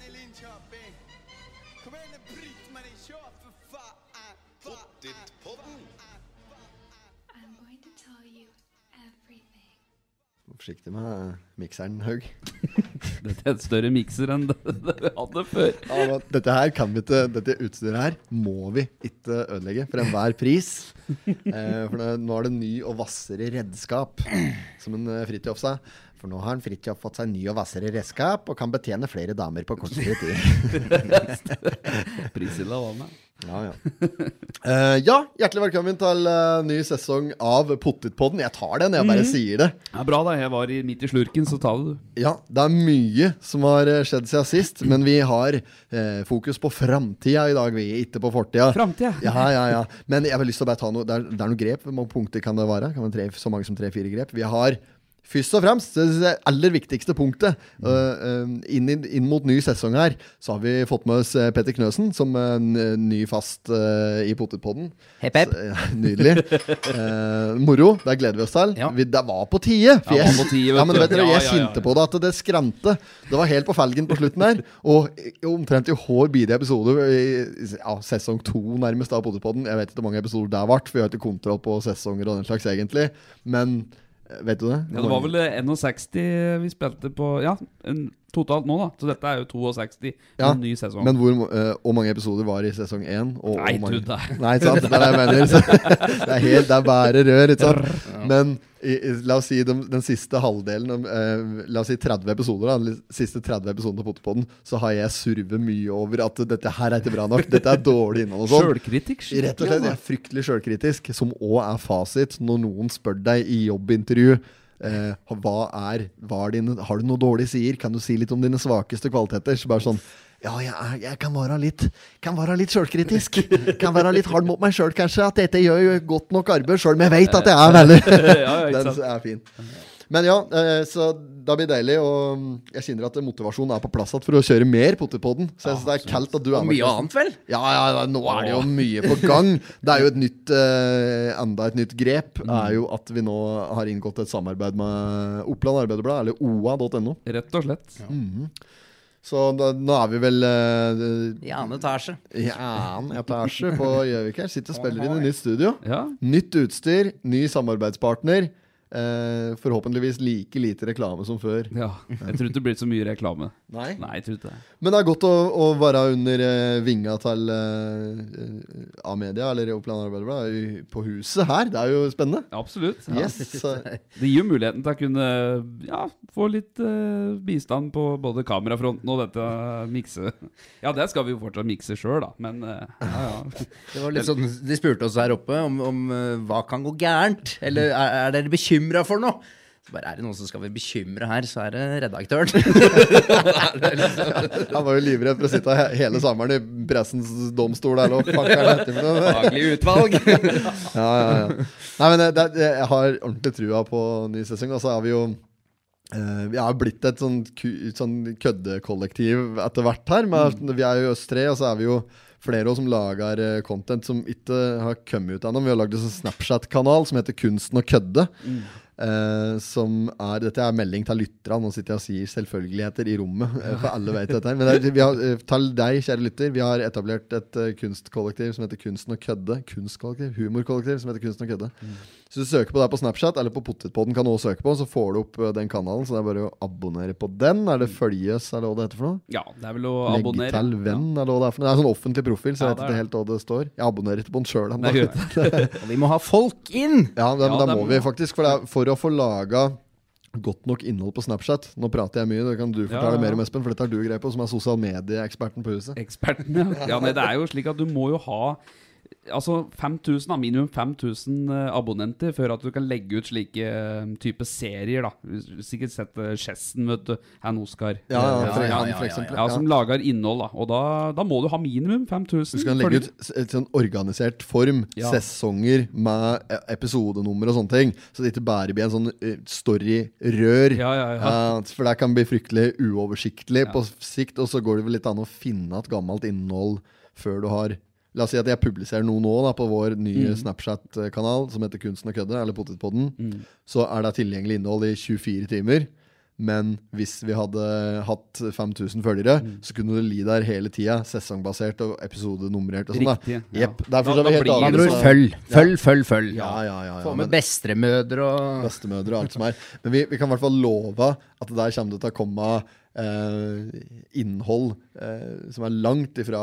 Ni Linköping! Kom igjen, bryt meg ned! Kjør, for faen! Pottitpodden. I'm going to tell you everything. Forsiktig med mikseren, Haug. Dette er et større mikser enn det det vi hadde før. Ja, men dette her kan vi ikke Dette utstyret her må vi ikke ødelegge for enhver pris. Eh, for nå, nå er det ny og hvassere redskap, som en eh, Fridtjof sa. For nå har en Fridtjof fått seg ny og hvassere redskap og kan betjene flere damer på kortere tid. Prisilla var med. Ja, ja. uh, ja, hjertelig velkommen til uh, ny sesong av Pottitpodden. Jeg tar den, jeg bare sier det. Ja, bra, da. Jeg var i, midt i slurken, så ta det, du. Ja, det er mye som har eh, skjedd siden sist, men vi har uh, fokus på framtida i dag, vi, ikke på fortida. Framtida. Ja, ja, ja. Men jeg har lyst til å bare ta noe Det er, det er noen grep. Hvor mange punkter kan det være? Kan det tre, så mange som tre-fire grep? Vi har Først og fremst, det aller viktigste punktet øh, øh, inn, inn mot ny sesong her, så har vi fått med oss øh, Petter Knøsen som en ny fast i Potetpodden. Hepp, hepp. Nydelig. Eh, moro. Det gleder vi oss til. Ja. Vi, det var på tide. for jeg- ja, men vet dere, jeg kjente på det at det skremte. Det var helt på felgen på slutten der. Og omtrent i hår bidige episode i ja, sesong to nærmest av Potetpodden. Jeg vet ikke hvor mange episoder det vært, for vi har ikke kontroll på sesonger og den slags egentlig. Men vet du det? Ja, det var vel eh, 61 vi spilte på Ja, en, totalt nå, da. Så dette er jo 62 Ja, en ny sesong. Men hvor, uh, hvor mange episoder var i sesong 1? Og, Nei, mange... du, det- Nei, sant? Det er det jeg mener. Det er helt, det er bare rør, ikke sant? Men i, la oss si den, den siste halvdelen, eh, la oss si 30 episoder, da, de siste 30 episodene av Potterpodden, så har jeg survet mye over at dette her er ikke bra nok. Dette er dårlig innhold og sånn. Sjølkritikk. Rett og slett, jeg er fryktelig sjølkritisk, som òg er fasit når noen spør deg i jobbintervju. Eh, hva er, hva er dine, har du noe dårlige sider? Kan du si litt om dine svakeste kvaliteter? Så bare sånn Ja, jeg, er, jeg kan være litt Kan være litt sjølkritisk. Kan være litt hard mot meg sjøl, kanskje. At dette gjør jo godt nok arbeid sjøl, om jeg veit at jeg er veldig ja, ja, Den er fin. Men ja, eh, så det blir deilig. Og mm, jeg kjenner at motivasjonen er på plass igjen for å kjøre mer Potterpodden. Så jeg synes det er kaldt at du er Og mye annet, vel? Ja, ja, ja, nå er det jo mye på gang. Det er jo et nytt eh, Enda et nytt grep Det er jo at vi nå har inngått et samarbeid med Oppland Arbeiderblad, eller oa.no. Rett og slett. Så da, nå er vi vel uh, I annen etasje. i annen etasje på Gjøvik her. Sitter og spiller inn i nytt studio. Ja. Nytt utstyr, ny samarbeidspartner. Eh, forhåpentligvis like lite reklame som før. ja. Jeg tror ikke det blir så mye reklame. Nei. Nei, jeg tror ikke det. Men det er godt å, å være under eh, vinga til eh, A-media, eller Oppland Arbeiderblad, på huset her. Det er jo spennende. Absolutt. Ja. Yes. så- Det gir jo muligheten til å kunne ja, få litt eh, bistand på både kamerafronten og dette mikse. Ja, det skal vi jo fortsatt mikse sjøl, da, men eh, ja, ja. Det var litt sånn, De spurte oss her oppe om, om eh, hva kan gå gærent. Eller er, er dere bekymra for noe? Bare Er det noen som skal være bekymra her, så er det redaktøren. Han var jo livredd for å sitte hele sommeren i pressens domstol der og er? Faglig utvalg. Ja, ja, ja. Nei, men det, det, jeg har ordentlig trua på ny sesong. Og så er vi jo eh, Vi har blitt et sånn, sånn køddekollektiv etter hvert her. Med, Vi er jo oss tre, og så er vi jo flere som lager eh, content som ikke har kommet ut ennå. Vi har lagd en sånn Snapchat-kanal som heter Kunsten å kødde. Eh, som er, Dette er melding til lytterne. Nå sitter jeg og sier selvfølgeligheter i rommet. eh, for alle vet dette Men det vi har, til deg, kjære lytter, vi har etablert et uh, kunstkollektiv som heter Kunsten å kødde. Kunstkollektiv, Humorkollektiv som heter Kunsten å kødde. Så du søker på det på Snapchat, eller på Potetpodden kan du også søke på, så får du opp eh, den kanalen. Så det er bare å abonnere på den. Er det følges, eller hva det heter for noe? ja, det er vel å Legg abonnere. til venn, eller hva det er for noe. Det er en sånn offentlig profil, så Ja, jeg vet er ikke helt hva det står. Jeg abonnerer ikke på den sjøl. Og vi må ha folk inn! Ja, det, men Ja, da må vi faktisk. For, det er, for å få laga godt nok innhold på Snapchat Nå prater jeg mye, det kan du fortelle Ja, ja. mer om, Espen, for dette har du greie på, som er sosial medieeksperten på huset. Eksperten, ja. ja nei, det er jo slik at du må jo ha Altså 5000, da, minimum 5000 eh, abonnenter før at du kan legge ut slike eh, type serier. da Sikkert sett uh, Chessen, vet du. Han Oskar. Ja, ja, Eh, for, ja, ja, ja. Ja, Som lager innhold, da. Og da, da må du ha minimum 5000. Du skal legge ut et sånn organisert form, sesonger med episodenummer og sånne ting. Så det ikke bare blir en sånn eh, story-rør. Ja, ja, ja. Eh, for det kan bli fryktelig uoversiktlig på sikt. Og så går det vel litt an å finne et gammelt innhold før du har La oss si at jeg publiserer noe nå da, på vår nye Mm. Snapchat-kanal som heter Kunsten å kødde, eller Potetpodden. Mm. Så er det tilgjengelig innhold i 24 timer. Men hvis vi hadde hatt 5000 følgere, Mm. så kunne du li der hele tida. Sesongbasert og episodenummerert og sånn. da. Riktig, ja. Jepp. Derfor Da- er vi da helt det avhengig følg, følg, følg, følg. Ja, ja, ja, ja, Få med bestemødre og bestemødre og alt som er. Men vi, vi kan i hvert fall love at der kommer det til å komme innhold eh, som er langt ifra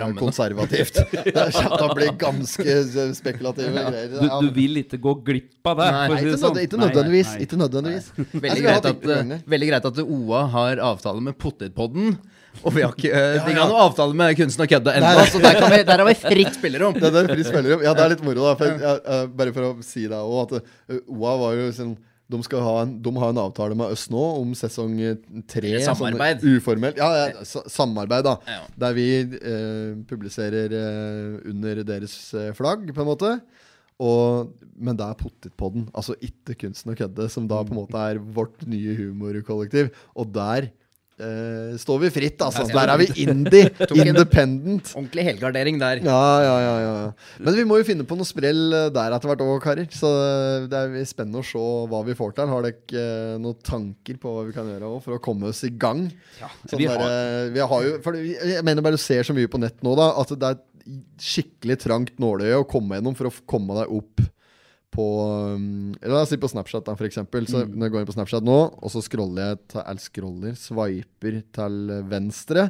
Rammene. konservativt. Det blir ganske spekulative greier. Du, du vil ikke gå glipp av det? Nei, for å si Ikke, sånn. ikke nødvendigvis. nei, nei. Ikke nødvendigvis. Veldig greit, at, veldig greit at OA har avtale med Potetpodden. Og vi har ikke, uh, ja, ja. noen avtale med Kunsten og kødde ennå, så der, kan vi, der har vi fritt spillerom. Det det er fritt spillerom. Ja, det er litt moro, da. For, ja, bare for å si det òg, at uh, OA var jo sånn de, ha en, de har en avtale med oss nå om sesong eh, tre. Samarbeid. Sånn uformelt. Ja, ja samarbeid, da. Ja. Der vi eh, publiserer eh, under deres eh, flagg, på en måte. Og, men det er Pottitpodden, altså ikke Kunsten og kødde, som da på en måte er vårt nye humorkollektiv. Og der eh, står vi fritt, altså. Der er vi indie. Independent. Ordentlig helgardering der. Ja, ja, ja, ja. Men vi må jo finne på noe sprell eh, der etter hvert òg, karer. Så eh, det er spennende å se hva vi får til. Har dere noen tanker på hva vi kan gjøre for å komme oss i gang? sånn vi der, har- eh, vi har jo for Jeg mener bare du ser så mye på nett nå, da, at det er skikkelig trangt nåløye å komme gjennom for å komme deg opp på um, La oss si på Snapchat, da, for eksempel. Så når jeg går inn på Snapchat nå, og så scroller jeg til, scroller, swiper til venstre,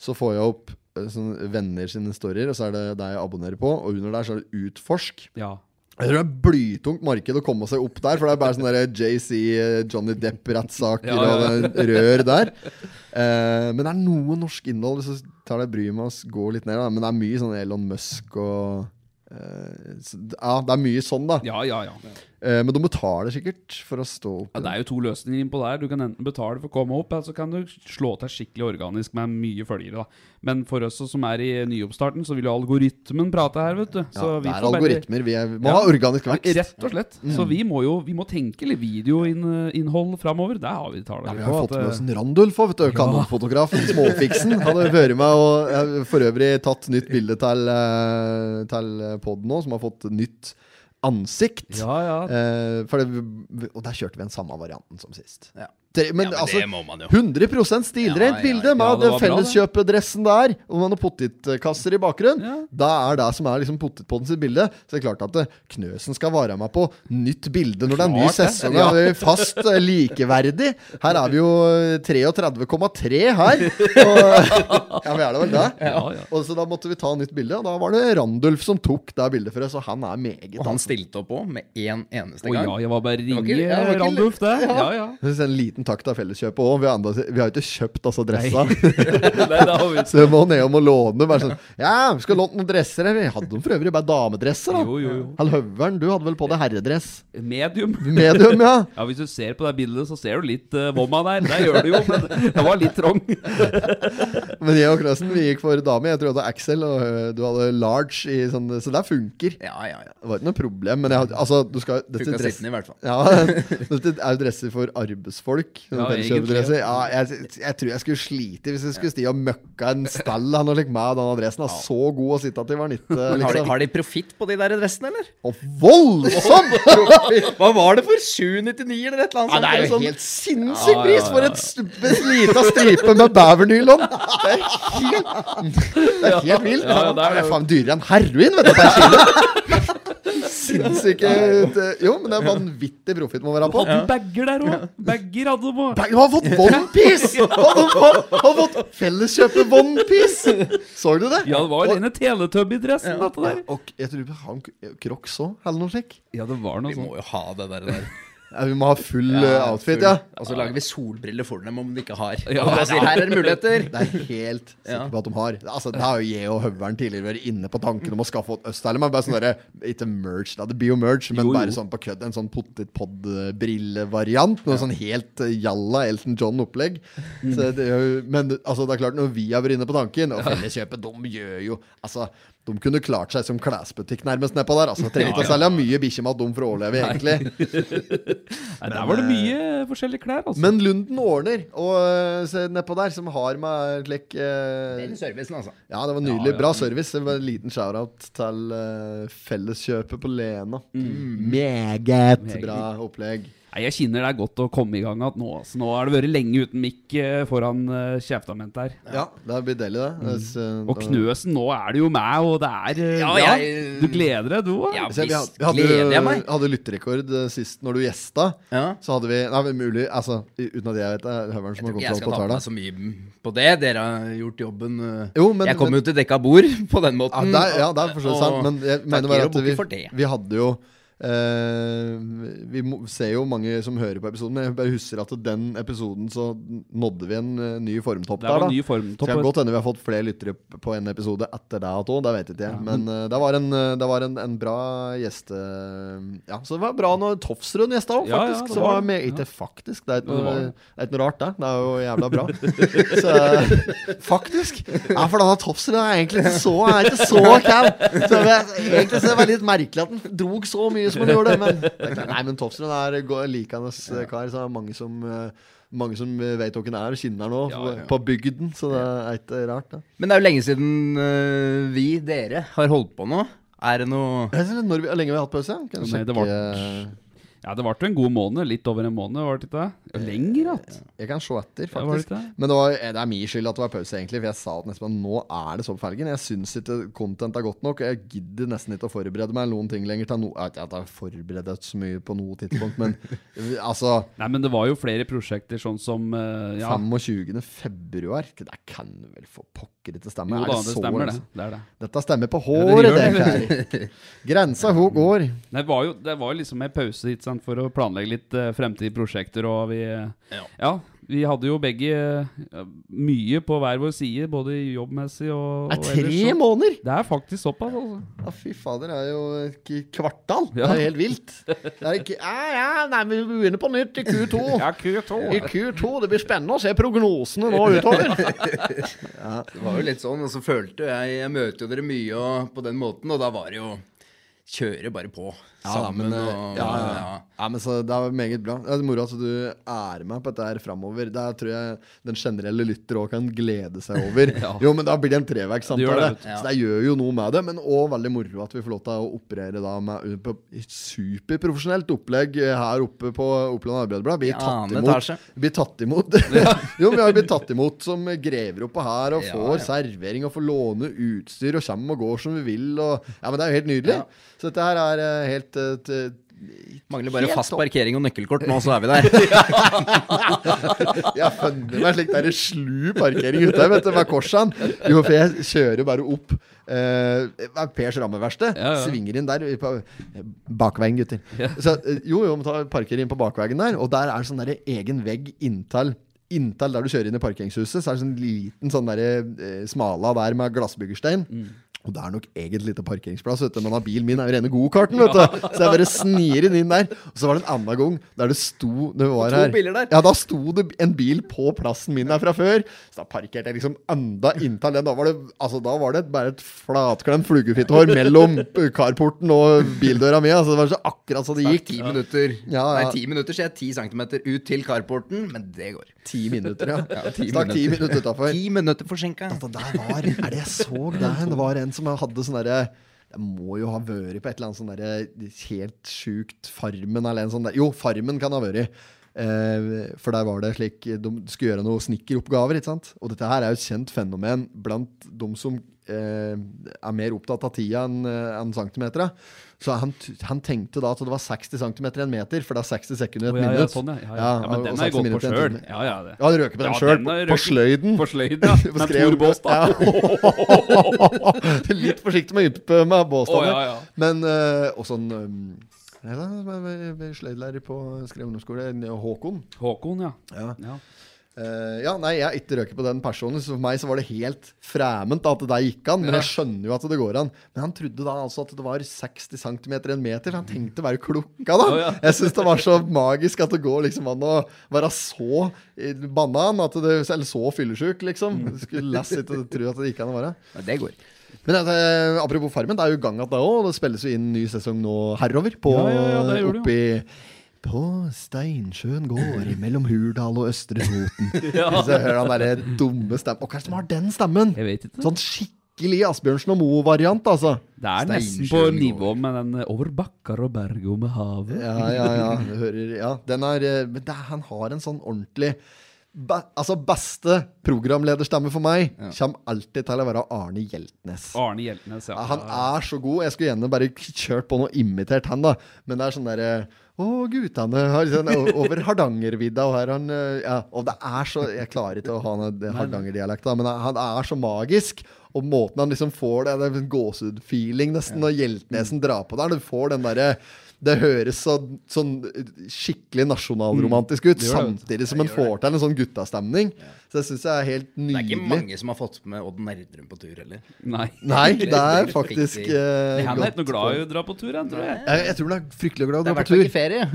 så får jeg opp eh, sånn venner sine storyer, og så er det deg jeg abonnerer på. Og under der så er det utforsk. Ja. Jeg tror det er blytungt marked å komme seg opp der, for det er bare sånne JC, eh, Johnny Depp-rettssaker Ja, ja, ja. og det rør der. Eh, men det er noe norsk innhold, hvis du tar deg bryet med å gå litt ned. Da. Men det er mye sånn Elon Musk og så- Ja, det er mye sånn, da. ja, ja, ja. Eh, men de betaler sikkert for å stå opp. Ja, det er jo to løsninger innpå der. Du kan enten betale for å komme opp, eller så kan du slå til skikkelig organisk med mye følgere. da Men for oss som er i nyoppstarten, så vil jo algoritmen prate her, vet du. ja, Så vi det er algoritmer. Vi er, må Ja. ha organisk vekst. Rett og slett. Så vi må jo Vi må tenke litt videoinnhold framover. Der har vi tala Ja, vi har på. fått med oss en Randulf òg, vet du. Kanonfotografen. Småfiksen. Hadde vært med og eh, for øvrig tatt nytt bilde til, eh, til poden nå, som har fått nytt ansikt. Ja, ja. Eh, for det, og der kjørte vi den samme varianten som sist. Ja. Det, men, Ja, men altså, det må man jo. 100 stilrent Ja, ja, bilde med ja, felleskjøpedressen der, og noen potetkasser i bakgrunnen. Ja. Da er det som er liksom potetpodden sitt bilde. Så det er klart at eh, Knøsen skal være med på nytt bilde når det er ny sesong. Ja. er Fast eh, likeverdig. Her er vi jo eh, 33,3 her. Og, ja, vi er det vel det? Ja, ja. Og så da måtte vi ta nytt bilde, og da var det Randulf som tok det bildet for oss, og han er meget Og han stilte opp òg, med én eneste Å gang. ja, jeg var bare ringe Randulf, det. Ja, ja. En liten takk til Felleskjøpet òg. Vi, vi har ikke kjøpt altså dressa. Nei, har vi må ned og låne. Bare sånn Ja, vi skal låne noen dresser. Vi Hadde dem for øvrig bare damedresser, da? Jo, jo, jo. Høveren, du hadde vel på deg herredress? Medium. Medium, ja. Ja, Hvis du ser på det bildet, så ser du litt uh, vomma der. Det gjør du jo, men det var litt trang. Men jeg og Knøsen, vi gikk for dame. Jeg tror jeg hadde Axel, og øh, du hadde large. I sånn, så det funker. Ja, ja, ja. Det var ikke noe problem. Men jeg, hadde- altså, du skal dette Funka dress, i hvert fall. ja, dette er jo dresser for arbeidsfolk. Sånne Ja, egentlig, ja, jeg, jeg tror jeg skulle slite hvis jeg skulle stige og møkka en stall han og like med den adressen. Ja. så god å sitte til var 90, Har de, liksom. har de profitt på de der dressene, eller? Og voldsom! Hva var det for 799 eller et eller annet? Ja, det er jo sånn, helt sinnssyk Ja, ja, pris for et lita stripe med bævernylon! Det er helt, det er helt vilt. Ja, ja, det er det er faen dyrere enn heroin, vet du. per kilo. Sinnssyke Jo, men det er vanvittig profitt må være Du på. hadde bager der òg. Bager hadde òg. Du har fått OnePiece! Har har fått Felleskjøpet OnePiece! Så du det? Ja, det var rene Teletubby-dressen, Ja. Og jeg tror en Crocs òg, eller noe slikt. Ja, det var noe Vi må jo ha det der. der. Ja, vi må ha full ja, outfit, ja. Og så lager vi solbriller for dem om de ikke har. Ja, og sier her er det muligheter. Det er helt sikker på at de har. Altså, Det har jo jeg og Høveren tidligere vært inne på tanken om å skaffe oss Østherle. Men bare sånn Ikke merch, da. Det blir jo merch, men Jo, jo. bare sånn på kødd. En sånn potetpod-brillevariant. Noe sånn helt eh, jalla Elton John-opplegg. Jo- Men altså, det er klart, når vi har vært inne på tanken Og Felleskjøpet, de gjør jo Altså, de kunne klart seg som klesbutikk nærmest nedpå der. Altså, Trenger ikke å selge mye bikkjemat de for å overleve, egentlig. Nei, der var det mye forskjellige klær, altså. Men Lunden ordner, og eh, se nedpå der, som har med slik eh, Den servicen, altså. Ja, det var nydelig. Ja, ja. Bra service. Det var En liten shout-out til eh, Felleskjøpet på Lena. Mm. Meget Meget. bra opplegg. Nei, Jeg kjenner det er godt å komme i gang igjen nå. Altså. Nå har det vært lenge uten mikk eh, foran uh, kjeftamentet her. Ja, det blir deilig, det. Hvis, eh, Og Knøsen, nå er det jo meg, og det er eh, Ja, ja, jeg- Du gleder deg, du òg? Ja, visst vi hadde, gleder jeg meg. Vi hadde lytterekord eh, sist når du gjesta. Ja. Så hadde vi Nei, mulig Altså, uten at jeg vet det, Høveren som har Jeg skal ta meg så mye på det. Dere har gjort jobben. Jo, men- jeg kom men- jo til dekka bord på den Ja, måten. det er, ja, det er for så vidt sant, men jeg mener bare at vi, vi hadde jo eh, Vi må, ser jo mange som hører på episoden, men jeg bare husker at den episoden så nådde vi en eh, ny formtopp Det der. da ny formtopp. godt hende vi har fått flere lyttere på en episode etter det òg, det vet ikke jeg. Men eh, det var en, eh, det var en, en bra gjeste... Ja, så det var bra når Tofsrud gjesta òg, Ja, ja, faktisk. det var med, ikke faktisk, det er ikke noe, det. det er ikke noe rart, det. Det er jo jævla bra. så faktisk. Ja, for denne Tofsrud er egentlig ikke så er ikke så cal. Så jeg, egentlig så er det litt merkelig at han drog så mye som han gjorde. Men det er klart, nei, men Tofsrud er likende eh, kar, så det er mange som eh, mange som vet hvem han er og kjenner han nå, Ja, ja. på bygden. Så det er ikke rart, det. Men det er jo lenge siden uh, vi, dere, har holdt på nå. Er det noe hvor lenge vi har hatt pause? Kan Nei, det sjekke var- Ja, det jo en god måned. Litt over en måned, var det ikke det? Lenger, att. Jeg kan se etter, Ja, det faktisk. ikke det? Men det, var, det er min skyld at det var pause, egentlig. For jeg sa at nesten nå er det så på felgen. Jeg syns ikke content er godt nok. Jeg gidder nesten ikke å forberede meg noen ting lenger. Til no, jeg har ikke forberedt så mye på noe tidspunkt, men altså Nei, men det var jo flere prosjekter sånn som uh, Ja, 25. februar Det kan vel for pokker ikke stemme? jo da, det stemmer, det. Det er det. Dette stemmer på Ja, det håret, det. Grensa hun går. Det var jo det var jo liksom en pause ikke sant, for å planlegge litt uh, fremtidige prosjekter, og vi ja. Ja. vi hadde jo begge uh, mye på hver vår side, både jobbmessig og, Det er tre ellers, så- måneder! Det er faktisk såpass, altså. Ja, fy fader, det er jo kvartal. Det er helt vilt. Det er ikke, ja, ja, nei, men vi begynner på nytt i Q2. I Q2. Det blir spennende å se prognosene nå utover. Det var jo litt sånn, og så følte jeg Jeg møter jo dere mye og på den måten, og da var det jo Kjøre bare på. Ja, Sammen men, eh, og ja, ja, ja. ja, men så Det er meget bra. Det er moro at du er med på dette her framover. Det tror jeg den generelle lytter òg kan glede seg over. Ja. Jo, men da blir det en Det gjør det, vet. Så det gjør jo noe med det. Men òg veldig moro at vi får lov til å operere da med et superprofesjonelt opplegg her oppe på Oppland Arbeiderblad. Blir tatt imot blir tatt imot Jo, vi har blitt tatt imot som grever oppå her og får ja. servering og får låne utstyr og kommer og går som vi vil. Og, ja, men Det er jo helt nydelig. Ja. Så dette her er eh, helt uh, Mangler bare fast opp. parkering og nøkkelkort, nå så er vi der. Jeg har funnet meg slik der slu parkering ute vet du, ved korsene. Jo, for jeg kjører bare opp uh, Pers rammeverksted. Ja, ja. Svinger inn der på bakveien, gutter. Så, eh, jo, jo, må ta parker inn på bakveien der, og der er sånn der egen vegg inntil Inntil der du kjører inn i parkeringshuset, så er det sånn liten sånn der, eh, smala der med glassbyggerstein. Og det er nok egentlig ikke parkeringsplass, vet du, men bilen min er jo rene gokarten. vet du Så jeg bare snir den inn der. Og så var det en annen gang der det sto det var her. Ja, da sto det en bil på plassen min der fra før. Så da parkerte jeg liksom enda inntil den. Da var det, altså, da var det bare et flatklemt flugefittehår mellom carporten og bildøra mi. Altså, det var så akkurat så det gikk. ti minutter. Ja, ja. Nei, ti minutter, så jeg. Ti centimeter ut til carporten, men det går. Ti minutter, ja. Ja, ti Stakk ti minutter. minutter utafor. Ti minutter forsinka. Der var Er det jeg så der? Det var en som hadde sånn derre Jeg må jo ha vært på et eller annet sånn derre helt sjukt Farmen eller en sånn der Jo, Farmen kan ha vært. Eh, for der var det slik De skulle gjøre noe snekkeroppgaver. Og dette her er jo et kjent fenomen blant de som eh, er mer opptatt av tida enn en enn centimetera. Så han, han tenkte da at det var 60 cm i en meter, for det er 60 sekunder i et oh, ja, minutt. sånn, ja. Ja, ja. Ja, ja, men den har jeg gått på sjøl. Ja, ja, det. Ja, han røker på den Ja, sjøl, på sløyden. På sløyden, ja. Med stor bås, da. Litt forsiktig med å ympe med båsene. Oh. Men uh, Og sånn um, Nei da, sløydlærer på Skrev ungdomsskole, Håkon. Håkon, ja. Ja. ja. Uh, ja, nei, jeg har ikke røket på den personen. Så for meg så var det helt fremmed at det der gikk an. Men jeg skjønner jo at det går an. Men han trodde da altså at det var 60 cm i en meter. Han tenkte å være klokka, da. Oh, ja. Jeg syns det var så magisk at det går liksom an å være så banan, at det, eller så fyllesyk, liksom. Mm. Du skulle lest og tro at det gikk an å være. Ja, det går. Men altså, apropos Farmen, det er jo gang at det òg. Det spilles jo inn ny sesong nå herover. På, Ja, ja, ja, det oppi på Steinsjøen gård mellom Hurdal og Østre Toten. Så jeg hører han derre dumme stemmen. Hva er det som har den stemmen? Jeg vet ikke. Sånn skikkelig Asbjørnsen og Moe-variant, altså. Det er nesten på nivå med den eh, 'Over bakkar og berg og med havet'. Ja, ja, ja. Hører Ja, den er eh, Men det, han har en sånn ordentlig be, Altså, beste programlederstemme for meg kommer alltid til å være Arne Hjeltnes. Arne Hjeltnes, ja. Ja, han er så god. Jeg skulle gjerne bare kjørt på noe imitert han, da. Men det er sånn derre Å, guttene sånn, over Hardangervidda, og her han eh, Ja, og det er så Jeg klarer ikke å ha hardangerdialekt, da, men han er så magisk. Og måten han liksom får det, det er en gåsehud-feeling nesten når Hjeltnesen drar på der. Du får den derre det høres så, sånn skikkelig nasjonalromantisk ut, mm. samtidig som en får til en sånn guttastemning. Så det syns jeg er helt nydelig. Det er ikke mange som har fått med Odd Nerdrum på tur heller. Nei. Nei, det er faktisk uh, eh, Han er ikke noe glad i å dra på tur, han, tror jeg. jeg, jeg tror han er fryktelig glad i å Det er dra i hvert på fall ikke ferie.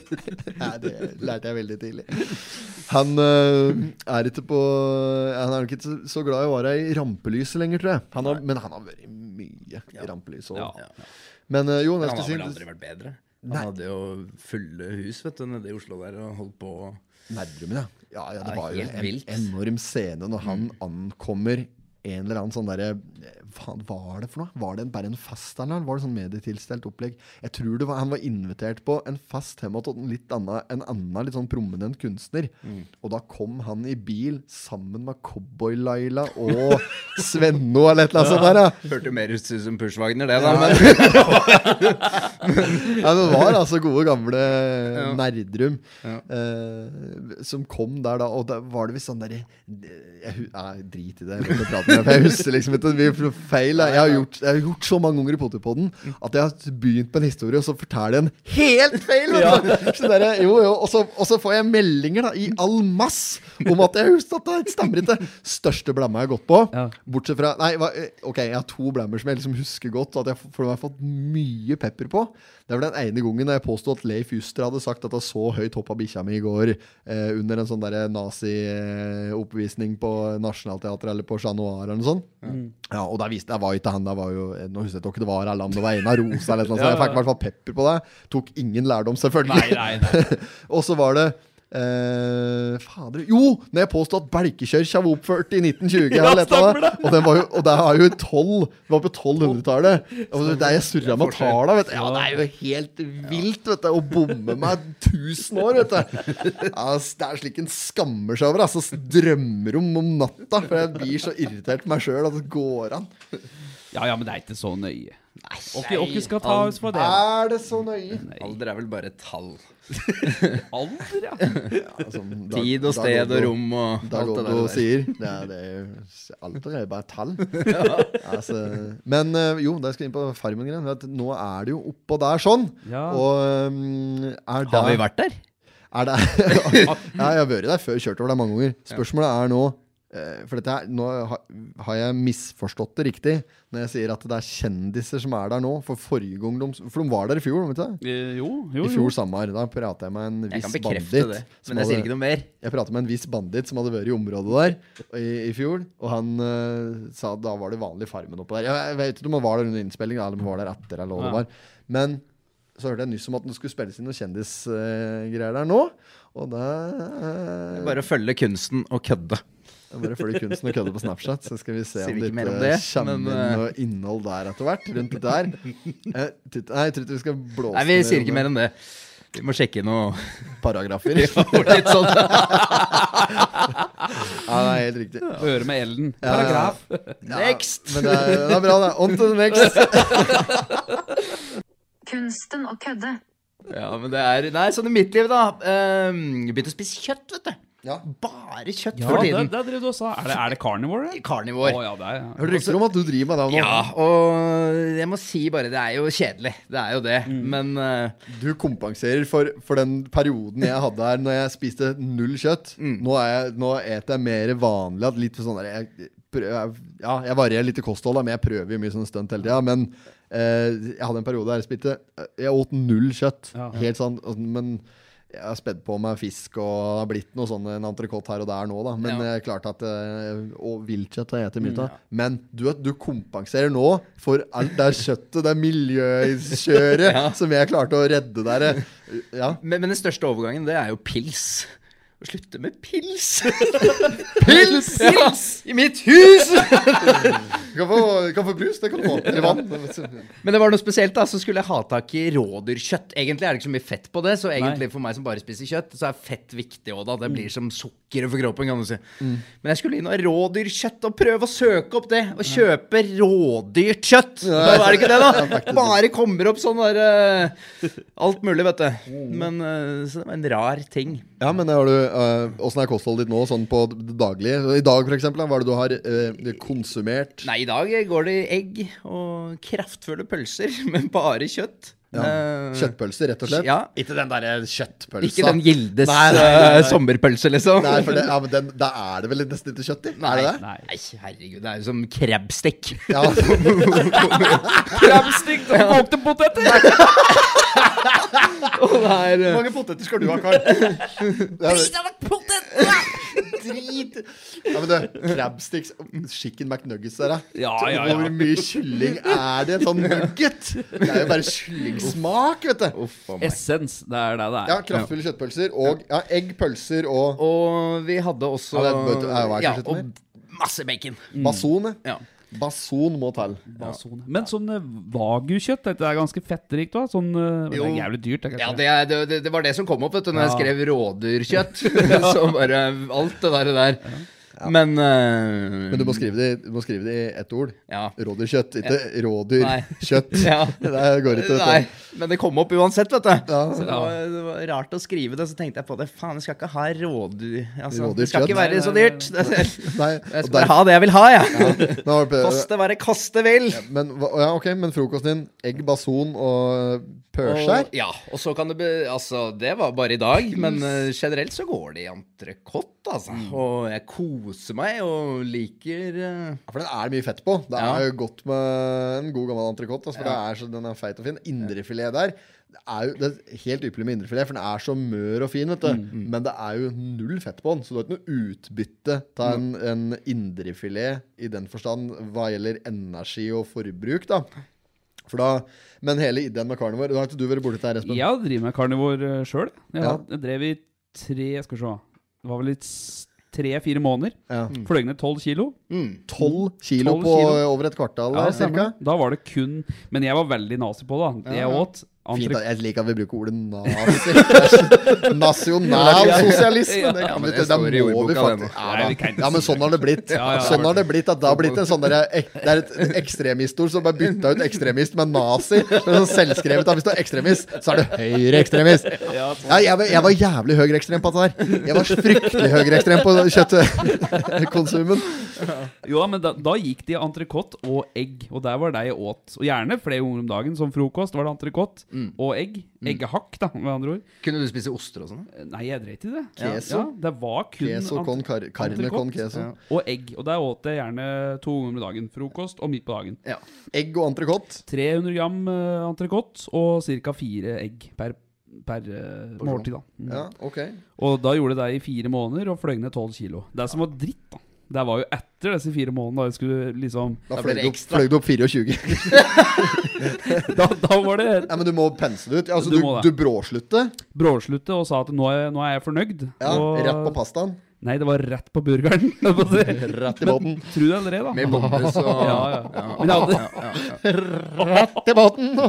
Nei, det lærte jeg veldig tidlig. Han uh, er ikke på Han er nok ikke så- så glad i å være i rampelyset lenger, tror jeg. Han har, men han har vært mye i rampelyset òg. Ja. Men øh, jo, han hadde har vel aldri vært bedre. Han hadde jo fulle hus vet du, nede i Oslo der og holdt på. Nerdrummen, ja. ja. Ja, det var jo en vilt. enorm scene når han ankommer en eller annen sånn derre Hva var det for noe? Var det en, bare en fest, eller var det sånn medietilstelt opplegg? Jeg tror det var, han var invitert på en fest hjemme hos en litt annen, litt sånn prominent kunstner. Mm. Og da kom han i bil sammen med Cowboy-Laila og Svenno eller et eller annet sånt der. Ja. Hørte mer ut som Pushwagner, det, da. Men Ja, det var altså gode, gamle Nerdrum Ja. eh, som kom der da, og da var det visst sånn derre jeg, jeg, jeg, drit i det. Jeg, husker liksom ikke feil. Jeg har, gjort, jeg har gjort så mange ganger i Potipodden at jeg har begynt på en historie, og så forteller jeg en helt feil! Ja. Så der, jo, jo, og, så, og så får jeg meldinger da, i all mass om at jeg husker at det stemmer ikke. Største blemma jeg har gått på. Ja. Bortsett fra Nei, eh, ok, jeg har to blemmer som jeg liksom husker godt, at jeg, for jeg har fått mye pepper på. Det var den ene gangen jeg påstod at Leif Juster hadde sagt at jeg så høyt hoppa bikkja mi i går eh, under en sånn nazi-oppvisning på Nationaltheatret eller på Chat Noir eller noe sånt. Ja, og der viste jeg var ikke han, jeg var jo Nå husker jeg ikke det var om det var Einar Rosa eller noe sånt. Så jeg fikk i hvert fall pepper på det. Tok ingen lærdom, selvfølgelig. Nei, nei, nei. og så var det eh, Fader Jo! Når jeg påstod at Belkekjørkja var oppført i 1920. Ja, stemmer det. Og, den var jo, og det er jo 12 Det var på 1200-tallet. Der det er jeg surra med talla. Ja, det er jo helt vilt, vet du. Å bomme meg 1000 år, vet du. Altså, det er slik en skammer seg over. Altså, drømmer om om natta. For jeg blir så irritert på meg sjøl at det går an. Ja, ja, men det er ikke så nøye. Åkke åkke skal ta oss for det. Er det så nøye? alder er vel bare et tall. Alder, ja. Altså, da- Tid og sted og rom og Da alt det der. sier. Det er, det er, jo- alt er bare tall. altså, men eh, jo, da skal vi inn på Farmen-greien. Nå er det jo oppå der sånn. Ja. Og um, er Har vi vært der? Er det Ja, jeg har vært der før. Kjørt over der mange ganger. Spørsmålet er nå eh, For dette her, nå har, har jeg misforstått det riktig når jeg sier at det er kjendiser som er der nå. For forrige gang de, For de var der i fjor, vet du? det? Jo, jo, I fjor sommer. Da pratet jeg med en Jeg viss kan bekrefte det, men jeg sier ikke noe mer. jeg pratet med en viss bandit som hadde vært i området der i, i fjor. Og han uh, sa at da var det vanlig Farmen oppå der. Jeg, jeg vet ikke om han var der under innspilling, eller om han var der etter. eller hva det var Men så hørte jeg nyss om at det skulle spilles inn noen kjendisgreier der nå. Og det uh, Bare å følge kunsten og kødde. Bare følger kunsten og kødde på Snapchat, så skal vi se Sier om det ikke det, kommer men, inn eh, noe innhold der etter hvert. Rundt det der. Eh, titt- Nei, jeg tror ikke vi skal blåse Nei, vi ned sier ikke mer enn det. Vi må sjekke noen paragrafer. litt sånn. Ja, det er helt riktig. Høre med Ellen. Ja, Paragraf. Next! Men det er, det er bra, det. On to the next. Kunsten å kødde. Ja, men det er Nei, sånn i mitt liv, da. Um, Begynte å spise kjøtt, vet du. Ja. Bare kjøtt Ja, for det, tiden. det drev du og sa. Er det, er det carnivore? Carnivore. Oh, ja, det er ja. Hørte rykter om at du driver med det nå. Ja, og jeg må si bare, det er jo kjedelig. Det er jo det. Mm. Men uh, Du kompenserer for, for den perioden jeg hadde her når jeg spiste null kjøtt. Mm. Nå, er jeg, nå eter jeg mer vanlig. Litt sånn der, jeg, prøver, ja, jeg varierer litt i kostholdet, men jeg prøver jo mye sånn stunt hele tida. Men uh, jeg hadde en periode der jeg spiste Jeg åt null kjøtt. Ja. Helt sånn Men jeg har spedd på med fisk og har blitt noe sånn en entrecôte her og der nå, da. Men Ja. klart at eh, Og viltkjøtt har jeg spist mye av. Men du, du kompenserer nå for alt det kjøttet, det miljøkjøret, som jeg klarte å redde der. Ja. Men, men den største overgangen, det er jo pils. Å slutte med pils! Pils! Pils! I mitt hus! Du kan kan få brus, det kan du få. Eller vann. Men det var noe spesielt, da. Så skulle jeg ha tak i rådyrkjøtt. Egentlig er det ikke så mye fett på det, så egentlig for meg som bare spiser kjøtt, så er fett viktig òg, da. Det blir som sukkeret for kroppen, kan du si. Men jeg skulle inn og ha rådyrkjøtt og prøve å søke opp det. Og kjøpe rådyrt kjøtt! Da er det ikke det, da? Bare kommer opp sånn der uh, Alt mulig, vet du. Men uh, Så det var en rar ting. Ja, men har du Åssen uh, er kostholdet ditt nå, sånn på det daglige? I dag, for eksempel, hva er det du har eh, konsumert? Nei, i dag går det i egg og kraftfulle pølser, men bare kjøtt. Ja. Eh, Kjøttpølser, rett og slett? Ja. Ikke den derre kjøttpølsa. Ikke den Gildes Nei, nei, nei, nei. eh, sommerpølse, liksom. Nei, for det, ja, men den, da er det vel nesten ikke kjøtt i? Nei, Er det det? Nei. Nei, herregud, det er jo som krabstikk. Ja, Krabstikk og kokte poteter! Hvor mange poteter skal du ha, Karl? Drit av Drit! Ja, men du, crabsticks Chicken McNuggets der. Ja, ja, ja. Hvor mye kylling er det sånn nugget? Det er jo bare kyllingsmak, vet du. Essens. Det er det det er. Ja, kraftfulle kjøttpølser og ja, egg, pølser og Og vi hadde også Ja, det er- er- er Ja, og masse bacon. Mason, Ja. Bason må til. Basone. Men sånn eh, wagyu-kjøtt, dette er ganske fettrikt òg. Sånn, eh, det er jævlig dyrt. Det, Ja, det, er- det, det, det var det som kom opp vet du, når jeg skrev rådyrkjøtt. så bare alt det der. der. Men, uh, Men du må skrive det, du må skrive det i ett ord. Ja. Rådyrkjøtt, ikke ja. rådyrkjøtt. Ja. Det går ikke, Nei, men det kom opp uansett, vet du. Ja. Så det var, det var rart å skrive det. Så tenkte jeg på det. Faen, jeg skal ikke ha rådyr altså, Det skal ikke være Nei, så nei, dyrt. Det, jeg skal bare ha det jeg vil ha, jeg. Ja. Koste hva det koste vil. Men, ja, ok, men frokosten din egg, bason og pørskjær? Og, ja, og så kan det be, Altså, det var bare i dag, men uh, generelt så går det i entrecôte, altså. Mm. Og jeg koser meg og liker eh, Ja, For den er det mye fett på. Det Ja. er jo godt med en god gammel entrecôte. Altså, for er den er feit og fin. Indrefilet der det er jo det er helt ypperlig med indrefilet, for den er så mør og fin. vet du Men det er jo null fett på den, så du har ikke noe utbytte av en, en indrefilet i den forstand hva gjelder energi og forbruk. da for da, Men hele ideen med carnivore Da har ikke du vært borti der, Espen? Jeg driver med karnivor sjøl. Jeg, Ja. jeg drev i tre Skal vi se Det var vel s- tre-fire måneder. Ja. Fløy ned tolv kilo. Tolv kilo 12 på kilo. over et kvartal, Ja, cirka. Da var det kun Men jeg var veldig nazi på det. da. Jeg åt Fint, at jeg liker at vi bruker ordet nazi. Det er Nasjonalsosialisme! Det, Ja, kan vi det det må vi faktisk ja, ja, men sånn har det blitt. Sånn har Det blitt at det har blitt en sånn der, Det er et ekstremistord som bare bytta ut ekstremist med nazi. Det er sånn selvskrevet at Hvis du er ekstremist, så er du høyreekstremist. Ja, jeg, jeg var jævlig høyreekstrem på dette her. Jeg var fryktelig høyreekstrem på kjøttkonsumen. Jo, men da, da gikk de entrecôte og egg, og der var det jeg åt. Og gjerne flere ganger om dagen. Som frokost var det entrecôte og egg. Eggehakk, da, med andre ord. Kunne du spise oster og sånn? Nei, jeg dreit i det. Queso. Ja, det var kun Queso con car carne con queso. Og egg. Og der åt jeg gjerne to ganger om dagen. Frokost og midt på dagen. Ja. Egg og entrecôte. 300 gram uh, entrecôte og ca. fire egg per, per uh, måltid. da mm. Ja, ok. Og da gjorde det deg i fire måneder og fløy ned 12 kilo. Det er som var dritt, da det var jo etter disse fire månedene. Da jeg skulle liksom Da fløy du opp, fløy du opp 24. Da, da var det Nei, men du må pense det ut. Altså, Du du, du, bråslutte. bråslutte og sa at nå er, nå er jeg fornøyd. Ja, og, Rett på pastaen. Nei, det var rett på burgeren. Rett i båten. Tro det eller ei, da. Med bombe, så Ja, ja. Ja, hadde Rett i båten!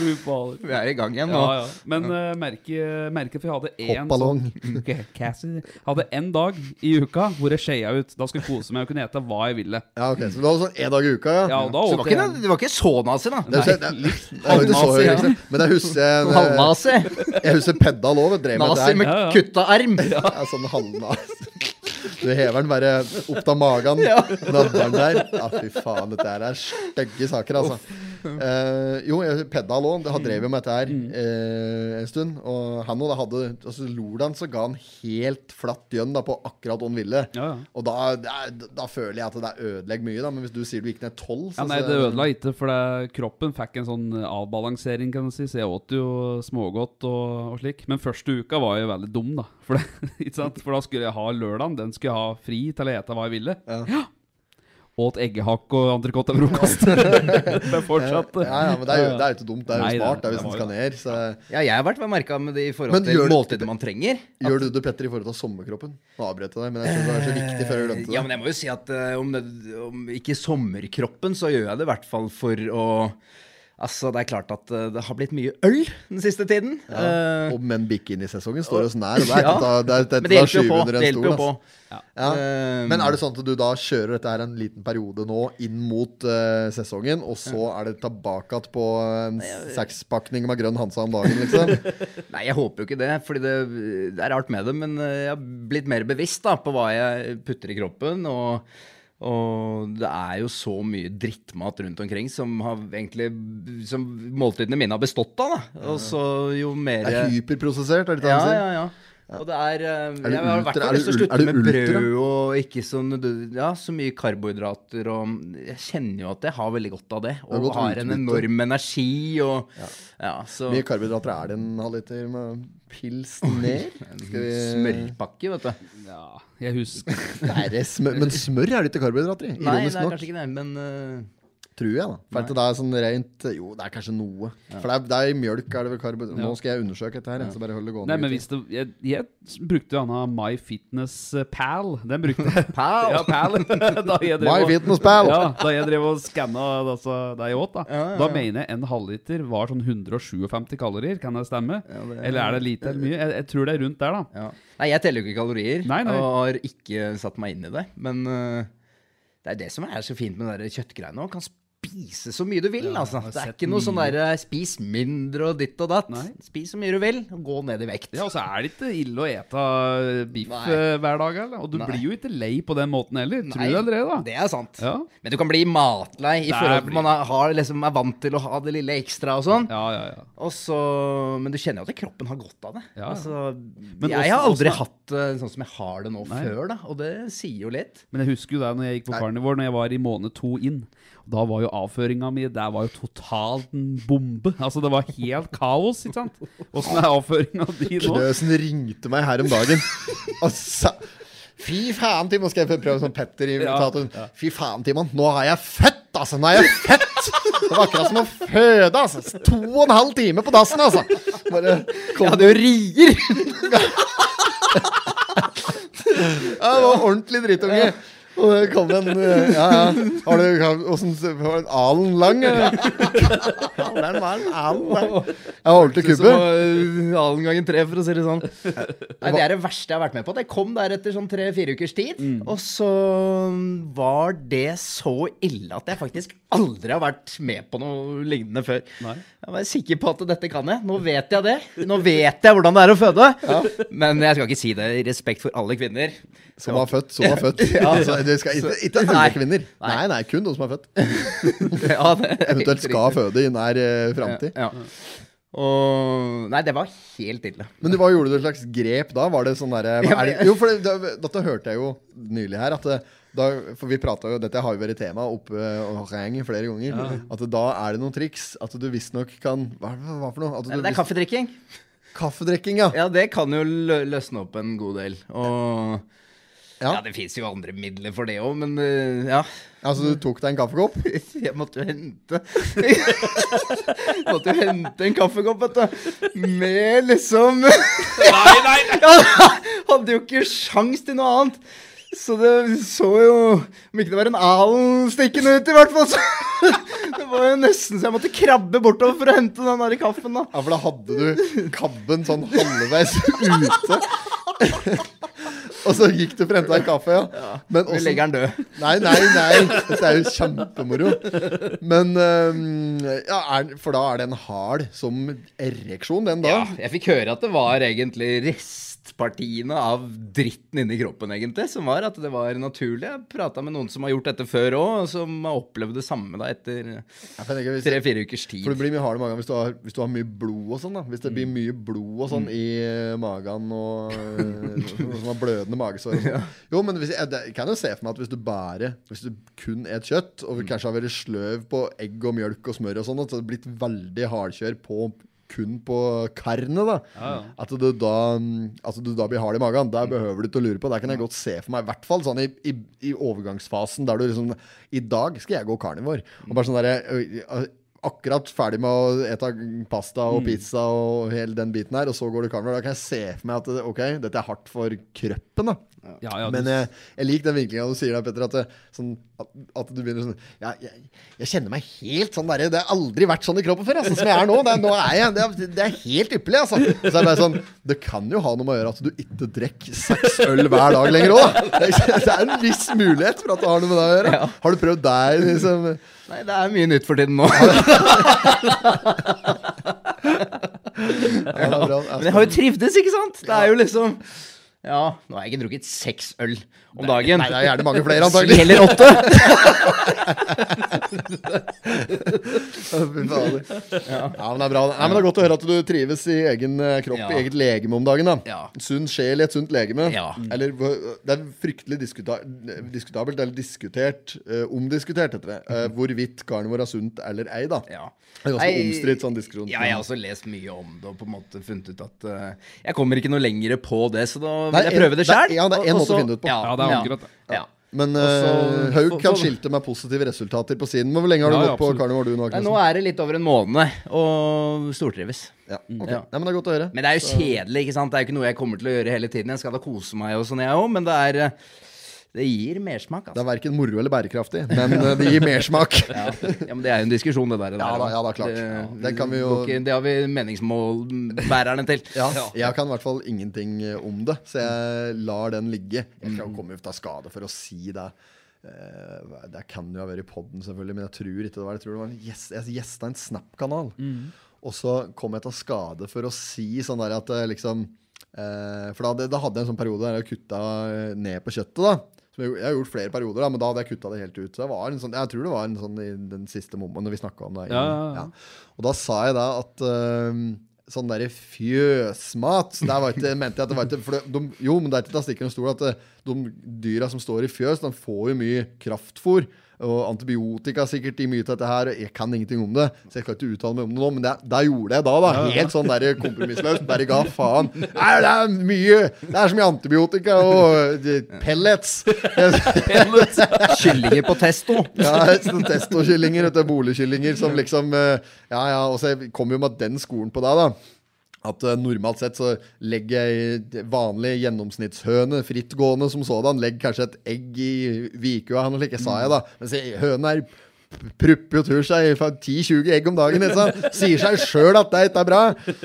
Vi er i gang igjen nå. Ja, ja. Men uh, merket merke at jeg hadde én Hoppballong. sånn Ok, Hadde en dag i uka hvor jeg skeia ut. Da skulle jeg kose meg og kunne ete hva jeg ville. Ja, ok, Så du hadde sånn én dag i uka, ja? Ja, da Så det var ikke, det var ikke så nazi, da. Det, er- det, det ikke så Halvnazi, Men jeg husker jeg, Halvnazi. jeg husker pedda lov. Drev med det med Ja, ja. kutta arm. Ja. Ja, sånn halna. Du hever den bare opp av magen. Nadderen der. Ja, fy faen. Dette er stygge saker, altså. Eh, jo, Pedal òg. Han drev jo med dette her uh, en stund. Og han òg hadde altså, Lordan så ga han helt flatt gjønn da, på akkurat hva han ville. Ja, ja. Og da, da, da føler jeg at det ødelegger mye, da. Men hvis du sier du gikk ned tolv Ja, nei, det ødela ikke, for det, kroppen fikk en sånn avbalansering, kan du si. Så jeg åt jo smågodt og, og slik. Men første uka var jeg veldig dum, da. For, det, for da skulle jeg ha lørdagen. Den skulle jeg ha fri til å ete hva jeg ville. Ja. Åt eggehakk og entrecôte til frokost. det er fortsatt Ja, ja, men det er jo, det er jo ikke dumt. Det er jo Nei, smart det er hvis en skal ned. Så Ja, jeg har vært merka med det i forhold Men til gjør det- man trenger. gjør du det, Petter, i forhold til sommerkroppen? Nå avbrøt jeg deg, men jeg tror det er så viktig før jeg glemte det. Ja, men jeg må jo si at eh, om, det, om ikke sommerkroppen, så gjør jeg det i hvert fall for å Altså, det er klart at eh, det har blitt mye øl den siste tiden. Ja. Uh, men bikini-sesongen står oss nær. Det er Ja. ikke det er, det, men det hjelper jo på. Det hjelper jo stol, på. Ja. Ja. Eh, Men er det sånn at du da kjører dette her en liten periode nå inn mot uh, sesongen, og så er det tilbake på en sekspakning med grønn Hansa om dagen, liksom? Nei, jeg håper jo ikke det, fordi det, det er rart med det. Men jeg har blitt mer bevisst da, på hva jeg putter i kroppen. Og, og det er jo så mye drittmat rundt omkring som har egentlig Som måltidene mine har bestått av. da. Og så jo mer Det er hyperprosessert, er det det ja, han sier? ja, ja. Og det er, er det Jeg har i hvert er fall lyst til å slutte med ultra? brød og ikke så, ja, så mye karbohydrater. Og jeg kjenner jo at jeg har veldig godt av det. Og det har en enorm energi. Og, ja. så Mye karbohydrater er det en halvliter med pils ned? Skal vi Smørpakke, vet du. Ja, jeg husker Det er smør, men smør er det ikke karbohydrater i. Nei, det er kanskje ikke det, men eh, Tror jeg, da. For at det er sånn rent Jo, det er kanskje noe. For det er, det er i mjølk er det vel karbohydrater. Nå skal jeg undersøke dette her, så bare hold det gående. Nei, men hvis det, jeg, jeg brukte denne MyFitnessPal. Den brukte jeg. Pal! Ja, Pal. da jeg drev My og- Fitness Pal! Ja, da jeg drev og skanna altså, det jeg åt, da. Ja, ja, Da mener jeg en halvliter var sånn 157 kalorier. Kan det stemme? Ja, det- Eller er det lite eller mye? Jeg, jeg tror det er rundt der, da. ja. Nei, jeg teller jo ikke kalorier. Nei, nei. Og har ikke satt meg inn i det. Men uh, det er det som er så fint med de kjøttgreiene. Kan spise så mye du vil, altså. Det er ikke noe sånn derre spis mindre og ditt og datt. Nei. Spis så mye du vil, og gå ned i vekt. Ja, Og så er det ikke ille å ete biff Nei. eh, hver dag, eller? Og du Nei. blir jo ikke lei på den måten heller. Tror du eller da? Det er sant. Ja. Men du kan bli matlei i forhold til man er, har, liksom, er vant til å ha det lille ekstra og sånn. Ja, ja, ja. Og så, men du kjenner jo at kroppen har godt av det. Ja, ja. Altså, Men jeg også- har aldri også- hatt det sånn som jeg har det nå Nei. før, da. Og det sier jo litt. Men jeg husker jo da når jeg gikk på Carnivore, når jeg var i måned to inn. Da var jo avføringa mi Der var jo totalt en bombe. Altså, det var helt kaos, ikke sant? Åssen er avføringa di nå? Knøsen ringte meg her om dagen og sa Fy faen, Timon. Skal jeg prøve sånn petter i virkeligheten, Fy faen, Timon. Nå har jeg født, altså. Nå er jeg født! Det var akkurat som å føde, altså. To og en halv time på dassen, altså. Bare kom. det jo rier! Ja, det var ordentlig drittunge. Og det kom en eh, Ja, ja. Har du Åssen Var det en alen lang, eller? Ja, den var en alen lang. Jeg holdt til Som Alen gangen tre, for å si det sånn. Nei, Det er det verste jeg har vært med på. Det kom der etter sånn tre-fire ukers tid. Og så var det så ille at jeg faktisk aldri har vært med på noe lignende før. Nei. Jeg var sikker på at dette kan jeg. Nå vet jeg det. Nå vet jeg hvordan det er å føde. Men jeg skal ikke si det i respekt for alle kvinner. Som har født, som har født. Ja, Altså, det skal, ikke, ikke alle kvinner. Nei, nei, kun de som er født. Ja, det er Eventuelt skal føde i nær uh, framtid. Ja. Og Nei, det var helt ille. Men du, hva gjorde du et slags grep da? Var det sånn derre Ja, er Jo, for det, det, dette hørte jeg jo nylig her. At det, da, for vi prata jo Dette har jo vært tema oppe og reng flere ganger. At da er det noen triks. At du visstnok kan Hva, hva for noe? Det er kaffedrikking. Kaffedrikking, ja. Ja, det kan jo løsne opp en god del. Og Ja. ja, det fins jo andre midler for det òg, men uh, ja. Altså, du tok deg en kaffekopp? Jeg måtte jo hente Måtte jo hente en kaffekopp, vet du. Med liksom Nei, nei, nei! Ja, hadde jo ikke sjans til noe annet. Så det så jo Om ikke det var en alen stikkende ut, i hvert fall. Så det var jo nesten så jeg måtte krabbe bortover for å hente den der kaffen. da Ja, for da hadde du kabben sånn halvveis ute. Og så gikk du for å hente deg kaffe, ja. Men Vi legger den død. Nei, nei, nei. Dette er jo kjempemoro. Men øhm, ja, er, For da er den hard som ereksjon, den dagen? Ja, jeg fikk høre at det var egentlig restpartiene av dritten inni kroppen, egentlig, som var at det var naturlig. Jeg prata med noen som har gjort dette før òg, som har opplevd det samme da etter Ja, tre-fire ukers tid. For det blir mye hardere i magen hvis du har, hvis du har mye blod og sånn. da Hvis det blir mye blod og sånn i eh, magen og eh, som har blødende magesår sånn. Jo, men hvis, jeg, jeg kan jo se for meg at hvis du bare Hvis du kun et kjøtt, og kanskje har vært sløv på egg og mjølk og smør og sånn, det har blitt veldig hardkjør på kun på karene, da. Ja, ja. At du da, mm, altså du da blir hard i magen. Der behøver du ikke å lure på. Der kan jeg godt se for meg, i hvert fall sånn i, i, i overgangsfasen, der du liksom I dag skal jeg gå karnivor. Og bare sånn derre ø, ø, Akkurat ferdig med å ete pasta og pizza og hele den biten her, og så går du karnivor. Da kan jeg se for meg at ok, dette er hardt for kroppen, da. Ja, ja, Men jeg, jeg liker den vinklinga du sier der, Petter. At, det, sånn, at, at du begynner sånn ja, jeg, jeg kjenner meg helt sånn derre Det har aldri vært sånn i kroppen før, altså, som jeg er nå. Det er, nå er jeg, det, er, det er helt ypperlig, altså. Så er det bare sånn Det kan jo ha noe med å gjøre at du ikke drikker seks øl hver dag lenger òg. Det er, det er en viss mulighet for at det har noe med det å gjøre. Har du prøvd deg, liksom? Nei, det er mye nytt for tiden nå. Ja. Men jeg har jo trivdes, ikke sant? Det er jo liksom Ja, nå har jeg ikke drukket seks øl om dagen. Nei, det er gjerne mange flere, antagelig. Heller åtte. ja. Ja. men det er bra. Nei, men det er godt å høre at du trives i egen eh, kropp, Ja. i eget legeme om dagen. da Ja. Sunn sjel i et sunt legeme. Ja. Eller Det er fryktelig diskuta diskutabelt, eller diskutert, uh, omdiskutert, heter det, uh, hvorvidt carnivore er sunt eller ei. da Ja. Det er ganske omstridt sånn diskusjon. Ja, jeg har også lest mye om det og på en måte funnet ut at uh, jeg kommer ikke noe lenger på det, så da vil jeg prøve det sjøl. ja, det er en måte å finne det ut på. Ja, det er akkurat det. Ja. Men uh, Haug kan skilte med positive resultater på siden. Men hvor lenge har du Ja, ja, gått på karneval, du nå? Nei, nå er det litt over en måned, og stortrives. Ja, okay. Ja. Men det er godt å høre. Men det er jo kjedelig, ikke sant? Det er jo ikke noe jeg kommer til å gjøre hele tiden. Jeg skal da kose meg og sånn, jeg òg, men det er eh, Det gir mersmak, Det altså. er verken moro eller bærekraftig, men eh, det gir mersmak. Ja. ja, men det er jo en diskusjon, det der. Ja da, ja da, klart. Det, kan vi jo- det har vi meningsmålbærerne til. Ja, jeg kan i hvert fall ingenting eh, om det, så jeg lar den ligge. Jeg skal komme ut av skade for å si det. Eh, det kan jo ha vært i poden, selvfølgelig, men jeg tror ikke det var det. Jeg tror det var en gjest, Jeg gjesta en Snap-kanal, og så kom jeg til skade for å si sånn der at liksom For da, da hadde jeg en sånn periode der jeg kutta ned på kjøttet, da. Jeg, jeg har gjort flere perioder, da, men da hadde jeg kutta det helt ut. Så det var en sånn, jeg tror det var en sånn i den siste momenten når vi snakka om det. Ja, ja. Og da sa jeg da at uh, Sånn derre fjøsmat Der var ikke, mente jeg at det var ikke for de, Jo, men det er ikke til å stikke under stol at eh, de dyra som står i fjøs, de får jo mye kraftfôr. Og antibiotika sikkert i mye til dette her. Jeg kan ingenting om det, så jeg skal ikke uttale meg om det nå. Men det, det gjorde jeg da. da Helt sånn der kompromissløst. Bare ga faen. Nei, det er mye Det er så mye antibiotika og eh, pellets. Kyllinger på testo. Ja, testokyllinger, boligkyllinger som liksom eh, Ja, ja, og så kom jo med den skolen på deg, da. At eh, normalt sett så legger jeg vanlig gjennomsnittshøne frittgående som sådan. Legger kanskje et egg i vikua, eller slik, sa jeg da. Mens høna er prupper jo tur seg 10-20 egg om dagen. liksom. Sier seg sjøl at det ikke er bra.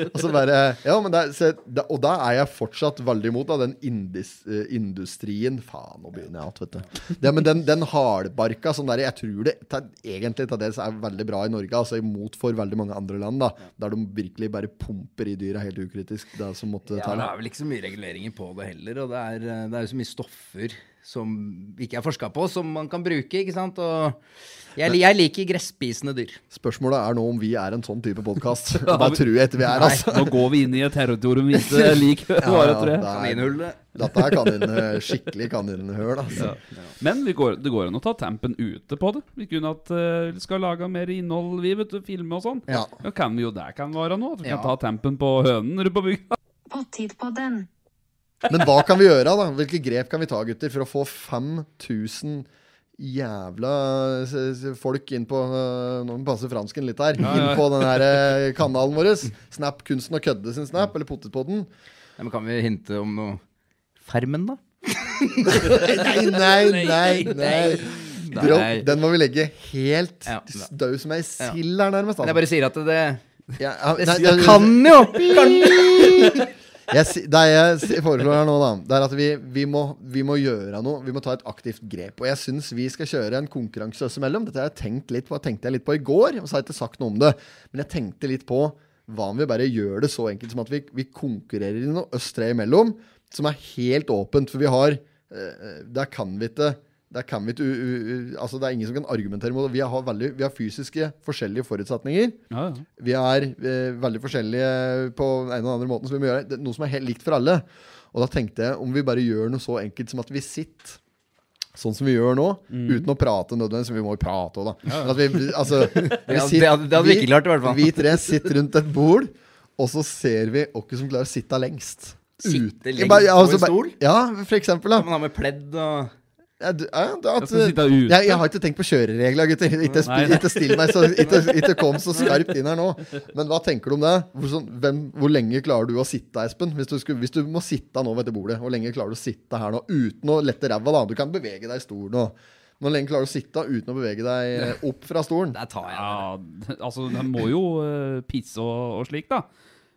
Og så bare Ja, men det, er- se, det, Og da er jeg fortsatt veldig imot da, den indis, uh, industrien Faen, nå begynner jeg igjen, vet du. Det, men den, den hardbarka sånn der, Jeg tror det ta, egentlig til dels er veldig bra i Norge, altså imot for veldig mange andre land, da der de virkelig bare pumper i dyra helt ukritisk. Det som måtte Ja, det er vel ikke så mye reguleringer på det heller, og det er, det er jo så mye stoffer som ikke er forska på, som man kan bruke, ikke sant. Og jeg, jeg liker gresspisende dyr. Spørsmålet er nå om vi er en sånn type podkast. Det tror jeg ikke vi er, altså. Nå går vi inn i et territorium vi ikke liker. Ja, ja, tror jeg. det er-. Dette her kanin, eh, skikkelig kaninhull, altså. Men vi går, det går an å ta tempen ute på det. Vi kunne at uh, skal lage mer innhold, vi, vet du, filme og sånn. Ja. Ja, kan vi jo det kan være noe. At vi Ja. kan ta tempen på hønen rundt på bygda. tid på den. Men hva kan vi gjøre, da? Hvilke grep kan vi ta, gutter, for å få 5000 jævla s- folk inn på øh, Nå må vi passe fransken litt her. Inn på den her øh, kanalen vår. Snap Kunsten og kødde sin snap, eller Potetpodden. Ja, men kan vi hinte om noe Fermen, da? Nei, nei, nei, nei. Dropp. Den må vi legge helt Ja. død som ei sild her, nærmest. Men jeg Altså. bare sier at det, Ja, ja, det, det kan jo! Jeg, det jeg foreslår her nå, da, det er at vi, vi, må, vi må gjøre noe. Vi må ta et aktivt grep. Og jeg syns vi skal kjøre en konkurranse oss imellom. Dette har jeg tenkt litt på tenkte jeg litt på i går, og så har jeg ikke sagt noe om det. Men jeg tenkte litt på hva om vi bare gjør det så enkelt som at vi, vi konkurrerer i noe oss tre imellom, som er helt åpent. For vi har eh, Der kan vi ikke kan vi altså Det er ingen som kan argumentere mot det. Vi har, veldig, vi har fysiske forskjellige forutsetninger. Ja, ja. Vi er eh, veldig forskjellige på en eller annen måte måten, så vi må gjøre det, noe som er helt likt for alle. Og da tenkte jeg om vi bare gjør noe så enkelt som at vi sitter sånn som vi gjør nå, uten å prate nødvendigvis. Vi må jo prate òg, da. Ja, vi, altså, Ja, det hadde- det hadde vi ikke klart, i hvert fall. Vi tre sitter rundt et bord, og så ser vi hvem som klarer å sitte lengst. Sitte Ut- lengst altså, på en stol? Ja, for eksempel. da Kan man ha med pledd og ja, du, ja, det, at, Jeg jeg, jeg har ikke tenkt på kjøreregler, gutter. Ikke, ikke still meg så ikke, ikke kom så skarpt inn her nå. Men hva tenker du om det? Hvor, sånn, hvem, hvor lenge klarer du å sitte, Espen? Hvis du, skulle, hvis du må sitte nå ved dette bordet, hvor lenge klarer du å sitte her nå uten å lette ræva? da? Du kan bevege deg i stolen og Hvor lenge klarer du å sitte uten å bevege deg opp fra stolen? Der tar jeg Ja, altså, de må jo uh, pisse og, og slik, da.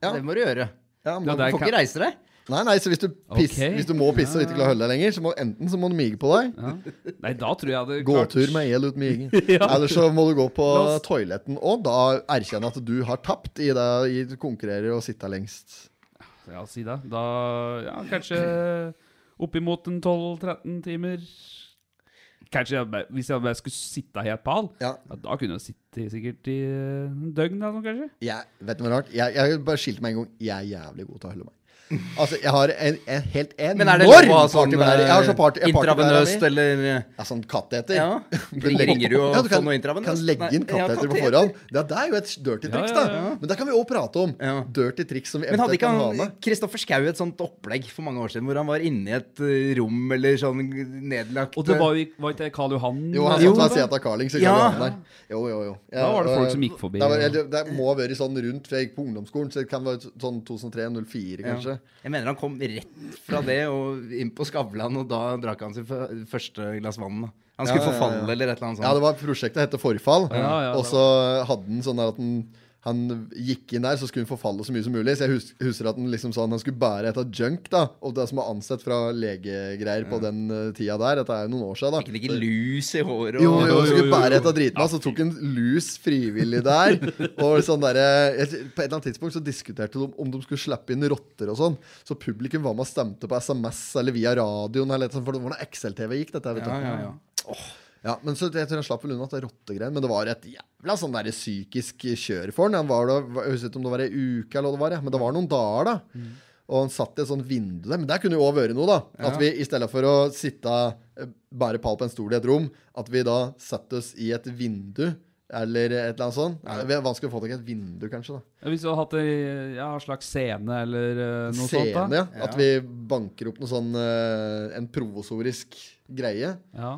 det. Det må du gjøre. Ja, men, Ja, Du får kan- ikke reise deg. Nei, nei, så hvis du, piss, okay. hvis du må pisse og ikke klarer å holde deg lenger, så må enten så må du mige på deg, Ja. Nei, da tror jeg det klart gåtur med el ut miging, Ja. eller så må du gå på La oss- toaletten og da erkjenne at du har tapt i det i konkurrerer og sitte lengst. Ja, si det. Da ja, kanskje oppimot en 12-13 timer. Kanskje jeg, hvis jeg bare skulle sitte helt pal, Ja. ja, da kunne jeg sitte sikkert i eh, døgn eller noe, kanskje. Ja, vet du hva rart? Jeg, jeg bare skilte meg en gang. Jeg er jævlig god til å holde meg. Altså, jeg har en, en helt enorm Men er det lov å ha sånn. Sånn party, intravenøst eller Ja, sånn katteter. Ja. Du Ringer- og Ja, du får kan, noe intravenøst? kan legge inn katteter på forhånd. Ja, det er jo et dirty triks, Ja, ja, ja. da. Men det kan vi også prate om. Ja. Dirty triks som vi Men hadde eventuelt ikke kan ha han. Kristoffer Schou et sånt opplegg for mange år siden hvor han var inne i et eh, rom eller sånn nedlagt Og det var jo var ikke Karl Johan Jo, han Jo, satt ved siden av Carling, så Ja. ja. der. Jo, jo, jo. Ja, Da var det folk som gikk forbi, Det, var, det, det må ha vært sånn rundt, for jeg gikk på ungdomsskolen, så det kan være sånn 2003-2004, kanskje. Jeg mener han kom rett fra det og inn på Skavlan, og da drakk han sitt første glass vann. da. Han skulle Ja, ja, ja. forfalle eller et eller annet sånt. Ja, det var prosjektet hette Forfall. Ja, ja, og så hadde han sånn der at han, han gikk inn der, så skulle han forfalle så mye som mulig. Så jeg hus husker at han liksom sa han skulle bære et av junk, da. Og det som var ansett fra legegreier på den eh, tida der. Dette er jo noen år siden, da. Fikk han ikke lus i håret? Jo, jo, jo, skulle bære et av dritene, så tok han lus frivillig der. Og sånn der, På et eller annet tidspunkt så diskuterte de om, de skulle slippe inn rotter og sånn. Så publikum var med og stemte på SMS eller via radioen, eller et for det var da XL-TV gikk, dette. vet du. Ja, ja, ja. Ja, men så jeg tror han slapp vel unna det rottegreier. Men det var et jævla sånn der psykisk kjør for han. han var da, jeg husker ikke om det var ei uke eller hva det var, ja. men det var noen dager, da. Og han satt i et sånt vindu der. Men der kunne jo òg vært noe, da. At vi i stedet for å sitte eh, bare pall på en stol i et rom, at vi da setter oss i et vindu. Eller et eller annet sånt. Det er vanskelig å få tak i et vindu, kanskje. da Ja, Hvis du hadde hatt en ja, slags scene eller eh, noe sånt, Scene, da. ja. At vi banker opp noe sånn eh, En provosorisk greie. Ja.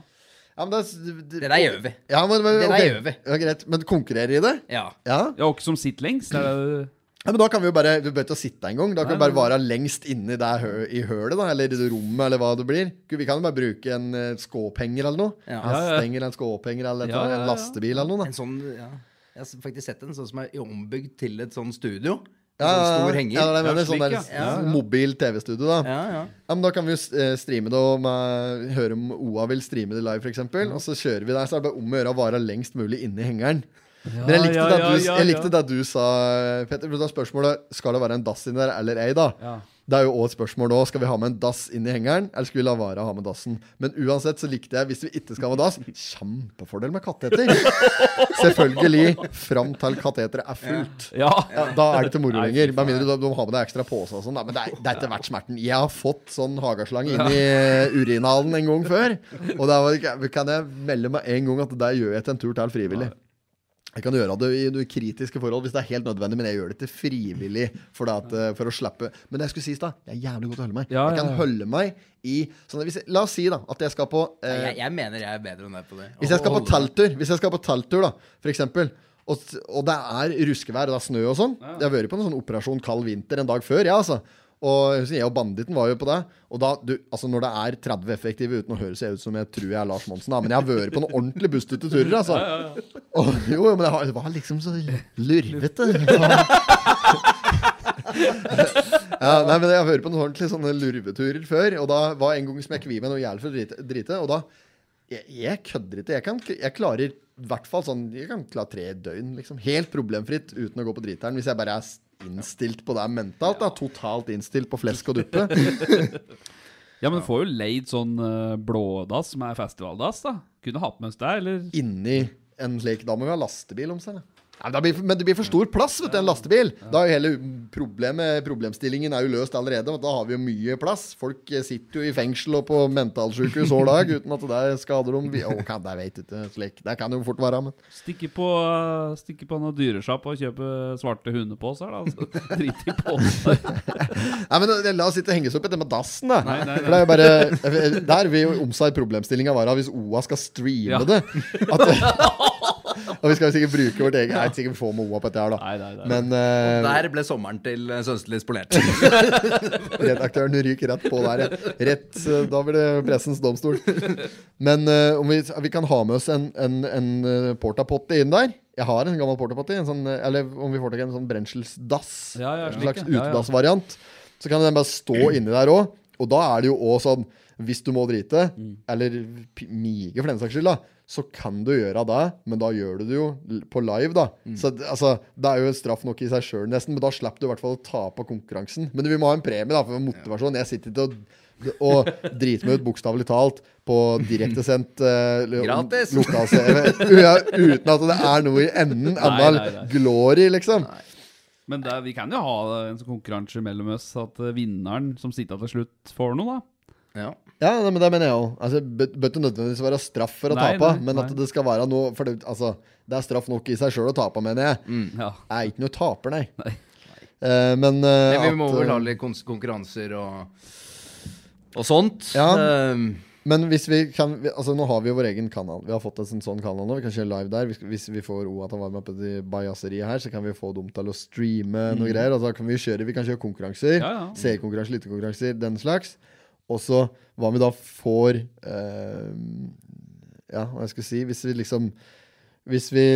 Ja, men det, det, Det der gjør vi. Ja, men, men, Det der gjør vi. Ja, greit. Men konkurrerer i det? Ja. Ja. ja, og ikke som sitter lengst. Det er det Ja, men Da kan vi jo bare Du bør ikke sitte sitte engang. Da kan vi bare være lengst inne hø i hølet, da, eller i det rommet, eller hva det blir. Vi kan jo bare bruke en uh, skåpenger eller noe. Ja. En Ja, ja. Hestenger, en skåpenger eller et, Ja, ja, ja. en lastebil eller noe. En sånn, ja. Jeg har faktisk sett en sånn som er ombygd til et sånn studio. Da. sånn Ja, stor henger. ja, det er det mener, Ja, sånn der ja. Ja, ja. mobil TV-studio, da. Ja, ja. Ja, men Da kan vi jo eh, streame det og med, høre om OA vil streame det live, f.eks. Og så kjører vi der, så er det bare om å gjøre å vare lengst mulig inni hengeren. Men jeg likte, ja, det, at du, ja, jeg likte ja. det du sa, Petter. Da er spørsmålet skal det være en dass inni der eller ei. da Ja. Det er jo også et spørsmål nå. Skal vi ha med en dass inn i hengeren, eller skal vi la være å ha med dassen? Men uansett så likte jeg, hvis vi ikke skal ha med dass, kjempefordel med kateter. Selvfølgelig. Fram til kateteret er fullt. Ja. Ja, da er det til moro lenger. Med mindre du, har med deg ekstra pose og sånn. Men det er, det er ikke verdt smerten. Jeg har fått sånn hageslange inn i urinalen en gang før. Og da kan jeg melde med en gang at det gjør jeg til en tur til frivillig. Jeg kan gjøre det i kritiske forhold hvis det er helt nødvendig, men jeg gjør det til frivillig for, det at, eh, for å slippe Men det jeg skulle si i stad, jeg er jævlig god til å holde meg. Ja, jeg kan holde meg i sånn, hvis jeg, La oss si da at jeg skal på eh, Jeg, jeg mener jeg er bedre enn deg på det. hvis jeg skal på Teltur telttur, hvis jeg skal på telttur da, for eksempel, og, og det er ruskevær og det er snø og sånn Jeg har vært på en sånn operasjon kald vinter en dag før, ja, altså. Og jeg og banditten var jo på det. Og da, du, altså når det er 30 effektive uten å høres jeg ut som jeg tror jeg er Lars Monsen, da, men jeg har vært på noen ordentlige turer, altså. Og, jo, jo, men det var liksom så lurvete. ja, nei, men Jeg har vært på noen ordentlige sånne lurveturer før, og da var en gang som vi med noe jævlig for å drite, drite. Og da jeg, jeg kødder ikke. Jeg, kan, jeg klarer i hvert fall sånn Jeg kan klare tre døgn, liksom. Helt problemfritt uten å gå på driteren. Hvis jeg bare er innstilt på det mentalt. da Totalt innstilt på flesk og duppe. ja, men du får jo leid sånn eh, blådass som er festivaldass, da. Kunne hatt med oss det, eller? Inni en slik Da må vi ha lastebil om seg. da. Det blir, men det blir for stor plass vet du, en lastebil. Da er jo hele problemet, Problemstillingen er jo løst allerede. Da har vi jo mye plass. Folk eh, sitter jo i fengsel og på mentalsykehus hver dag uten at det skader dem. Å, kan, det vet ikke slik. Det kan jo fort være, men Stikke på, stikke på noen dyresjapp og kjøpe svarte hundeposer, da. Så Drit i posen. Nei, men eh, La oss ikke henges opp i det med dassen, da. Nei, nei, nei. For det er jo bare Der vil jo omsa problemstillinga være hvis OA skal streame Ja. det. At, og vi skal jo sikkert bruke vårt eget Jeg vet sikkert få vi får med OA på dette her, da. Nei, nei, nei. Men uh, Der ble sommeren til uh, Sønstelig spolert. redaktøren ryker rett på der. ja. Rett, eh, Da blir det pressens domstol. Men uh, om vi, vi kan ha med oss en, en, en portapotti inn der. Jeg har en gammel portapotti. En sånn, eh, eller om vi får tak i en sånn brenselsdass. Ja, ja, en slags utedassvariant. Så kan den bare stå inni der òg. Og da er det jo òg sånn Hvis du må drite, Mm. eller mige for den saks skyld, da, så kan du gjøre det, men da gjør du det jo på live, da. Mm. Så altså, det er jo en straff nok i seg sjøl, nesten, men da slipper du i hvert fall å tape konkurransen. Men vi må ha en premie da, for motivasjon. Jeg sitter ikke og, og driter meg ut, bokstavelig talt, på direktesendt uh, Gratis. lokalserie uten at det er noe i enden. Annal glory, liksom. nei. Men det, vi kan jo ha en sånn konkurranse mellom oss, at eh, vinneren som sitter til slutt, får noe, da. Ja. Ja, men det mener jeg òg. Altså, bør bør ikke nødvendigvis være straff for å Nei, tape, nei, men at nei. det skal være noe For det, altså, det er straff nok i seg sjøl å tape, mener jeg. Ja. Jeg er ikke noe taper, nei. Nei. Uh, men uh, Men vi må at, vel ha eh, litt kons- konkurranser og, og sånt. Ja. Um, Men hvis vi kan vi- Altså Nå har vi jo vår egen kanal. Vi har fått oss en sånn kanal nå. Vi kan kjøre live der. Hvis, hvis vi får OA til å være med på det bajasseriet her, så kan vi få dem til å streame noe greier. Og da kan vi kjøre Vi kan kjøre konkurranser. Mm. Ja, ja. Seerkonkurranser, lyttekonkurranser, den slags. Og så hva om vi da får eh, Ja, hva jeg skal si Hvis vi liksom Hvis vi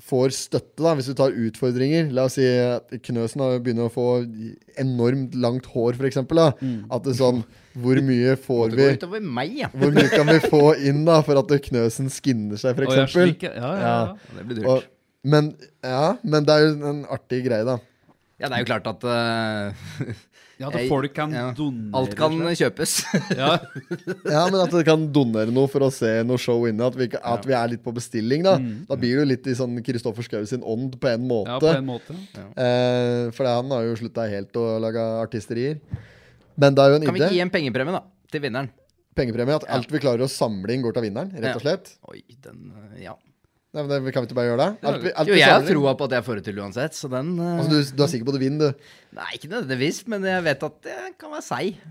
får støtte, da, hvis vi tar utfordringer La oss si at Knøsen har begynner å få enormt langt hår, f.eks. Mm. At det er sånn Hvor mye får vi meg, ja. hvor mye kan vi få inn da for at Knøsen skinner seg, Å, ja, f.eks.? ja, ja, ja. Det blir Og- dyrt. Men, ja, men det er jo en artig greie, da. Ja, det er jo klart at uh, ja, at folk kan ja. donere alt kan seg. kjøpes. ja. Ja, men at du kan donere noe for å se noe show inne. At vi, ikke- at vi er litt på bestilling, da. Da blir det jo litt i sånn Kristoffer Schou sin ånd på en måte. ja, på en måte. eh, for han har jo slutta helt å lage artisterier. Men det er jo en Kan vi idé. gi en pengepremie, da? Til vinneren. Pengepremie. At alt vi klarer å samle inn, går til vinneren, rett og Ja. slett. Oi, den uh, Ja. Nei, men det, kan vi ikke bare gjøre det? Alt alt, alt Jo, jeg har troa på at jeg får det til uansett, så den uh, Altså, du, du er sikker på at du vinner, du? Nei, ikke nødvendigvis, men jeg vet at det kan være seig.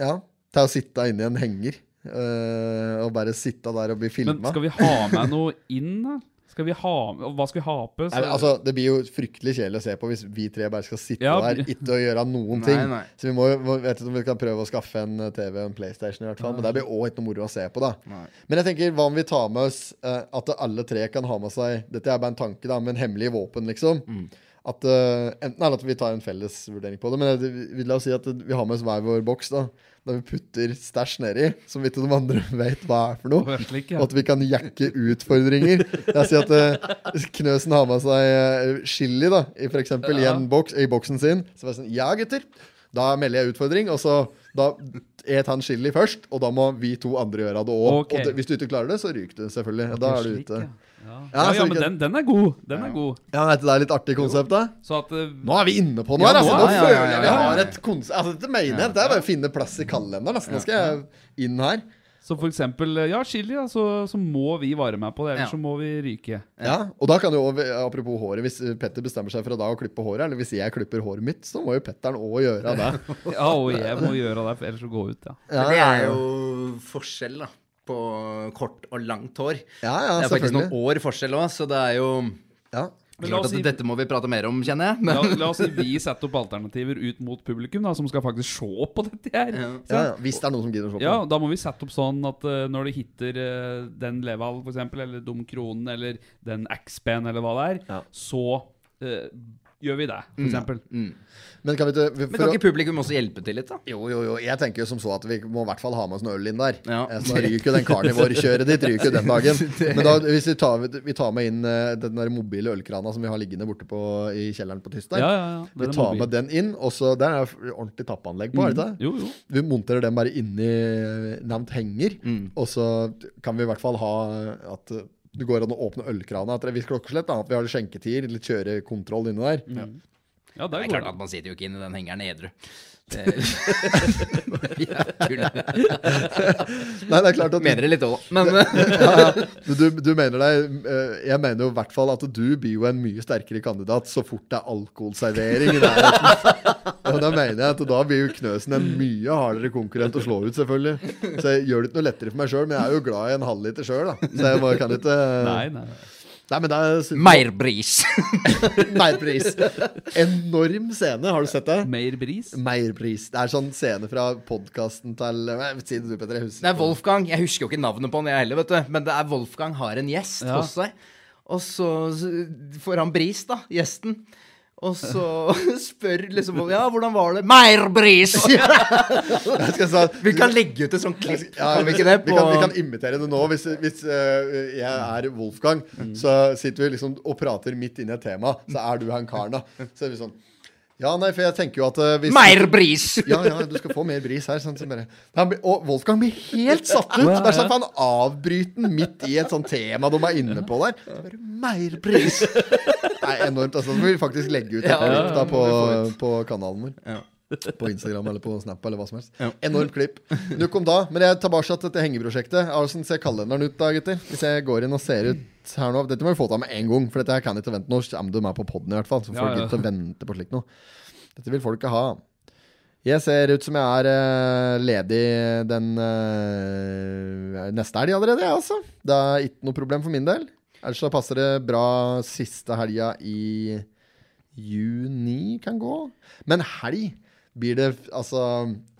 Ja. Til å sitte inni en henger uh, og bare sitte der og bli Men skal vi ha med noe inn, da? Skal vi ha Hva skal vi ha på? Så- Altså, det blir jo fryktelig kjedelig å se på hvis vi tre bare skal sitte Ja, der ikke og gjøre noen Nei, ting. nei. Så vi må jo vet ikke om vi kan prøve å skaffe en eh, TV og en PlayStation, i hvert fall. Men det blir òg ikke noe moro å se på, da. Nei. Men jeg tenker, hva om vi tar med oss uh, at alle tre kan ha med seg Dette er bare en tanke, da, men hemmelige våpen, liksom. Mm. At uh, Enten eller at vi tar en felles vurdering på det, men jeg, vi, la oss si at vi har med oss hver vår boks, da. Der vi putter stæsj nedi, som ikke de andre vet hva er for noe. Slik, ja. Og at vi kan jakke utfordringer. Jeg sier at uh, Knøsen har med seg eh, chili da, i, for eksempel, i, en boks, i boksen sin. Så var jeg sånn Ja, gutter. Da melder jeg utfordring. Og så da et han chili først, og da må vi to andre gjøre det òg. Okay. Og det, hvis du ikke klarer det, så ryker du selvfølgelig. Da er du ute. ja. Ja, Ja, ja, ja men den, den er god. Den er god. Ja, er du, det litt artig konsept, da? Så at uh, Nå er vi inne på noe Ja, her. Altså. nå Nå er- ja, ja, føler ja, jeg vi har et konsept Altså, dette mener jeg. Det er bare å finne plass i kalenderen. Altså. Nå skal jeg inn her. Så for eksempel eh, Ja, chili, ja, så, så må vi være med på det. Ellers Ja. så må vi ryke. Ja, og da kan jo Apropos håret, hvis Petter bestemmer seg for å da å klippe håret, eller hvis jeg klipper håret mitt, så må jo Petteren òg gjøre det. Ja, og jeg må gjøre det, for ellers så går jeg ut, ja. Ja, Men det er jo forskjell, da. På kort og langt hår. Ja, ja, det er faktisk noen år forskjell òg, så det er jo Ja. Men la klart oss at si- dette må vi prate mer om, kjenner jeg. La, Men, la oss si vi setter opp alternativer ut mot publikum, da, som skal faktisk se på dette her. Ja. Ja, ja, hvis det er noen som gidder å se på. Ja, da må vi sette opp sånn at uh, når det hitter uh, den Leval, for eksempel, eller Dum Kronen, eller den X-Pen, eller hva det er, Ja. så eh, gjør vi det, for eksempel. mm. Men kan vi vi- Men kan å- ikke publikum også hjelpe til litt, da? Jo, jo, jo. Jeg tenker jo som så at vi må i hvert fall ha med oss noe øl inn der. Ja. Eh, Så ryker jo den carnivore-kjøret ditt ryker den dagen. Men da, hvis vi tar, vi tar med inn eh, den der mobile ølkrana som vi har liggende borte på, i kjelleren på Tysdag. Ja, ja, ja. Vi tar mobil. med den inn, og så Der er jo ordentlig tappanlegg på, er det ikke det? Jo, jo. Vi monterer den bare inni eh, nevnt henger, Mm. og så kan vi i hvert fall ha at det går an å åpne ølkrana etter et visst klokkeslett. da, At vi har skjenketider, litt kjørekontroll inni der. Ja, det Det er er klart at man sitter jo ikke inn i den hengeren edru. Det Nei, det er klart at Mener det litt òg. Men eh, ja, ja. Du, du, du mener deg eh, Jeg mener jo i hvert fall at du blir jo en mye sterkere kandidat så fort det er alkoholservering i nærheten. Og da mener jeg at da blir jo Knøsen en mye hardere konkurrent å slå ut, selvfølgelig. Så jeg gjør det ikke noe lettere for meg sjøl, men jeg er jo glad i en halvliter sjøl, da. Så jeg bare kan ikke Nei, nei. Nei, men det er Meirbris. Meierpris. Enorm scene, har du sett det? Mer bris? Meierpris. Det er sånn scene fra podkasten til eh, Si det du, Petter. Jeg husker Det er Wolfgang. Jeg husker jo ikke navnet på han, jeg heller, vet du. Men det er Wolfgang har en gjest Ja. hos seg. Og så får han bris, da, gjesten. Og så spør liksom Ja, hvordan var det? Si at- Vi kan legge ut et sånt klipp, Ja, vi ikke? Vi kan, vi kan imitere det nå. Hvis, hvis uh, jeg er Wolfgang, så sitter vi liksom og prater midt inne i et tema, så er du han karen, da. Så er vi sånn Ja, nei, for jeg tenker jo at hvis... hvis Meirbris! ja, ja, du skal få mer bris her. Sånn, så bare. Han blir- og Wolfgang blir helt satt ut. Det er sånn at Han avbryter den midt i et sånt tema de er inne på der. Så bare, mer bris! Det er enormt. altså, Så må vi faktisk legge ut et Ja, ja, klipp da ja, på, på kanalen vår. På Instagram eller på Snap eller hva som helst. Ja. Enormt klipp. Nok om da. Men jeg tar bare til dette hengeprosjektet. Hvordan ser kalenderen ut da, gutter? Hvis jeg går inn og ser ut her nå Dette må vi få til med en gang, for dette her kan ikke vente. Nå kommer du med på poden i hvert fall. Så får Ja, ikke til å vente på slikt noe. Dette vil folk ikke ha. Jeg ser ut som jeg er eh, ledig den eh, neste helg allerede, jeg altså. Det er ikke noe problem for min del. Ellers så passer det bra siste helga i juni kan gå. Men helg blir det Altså,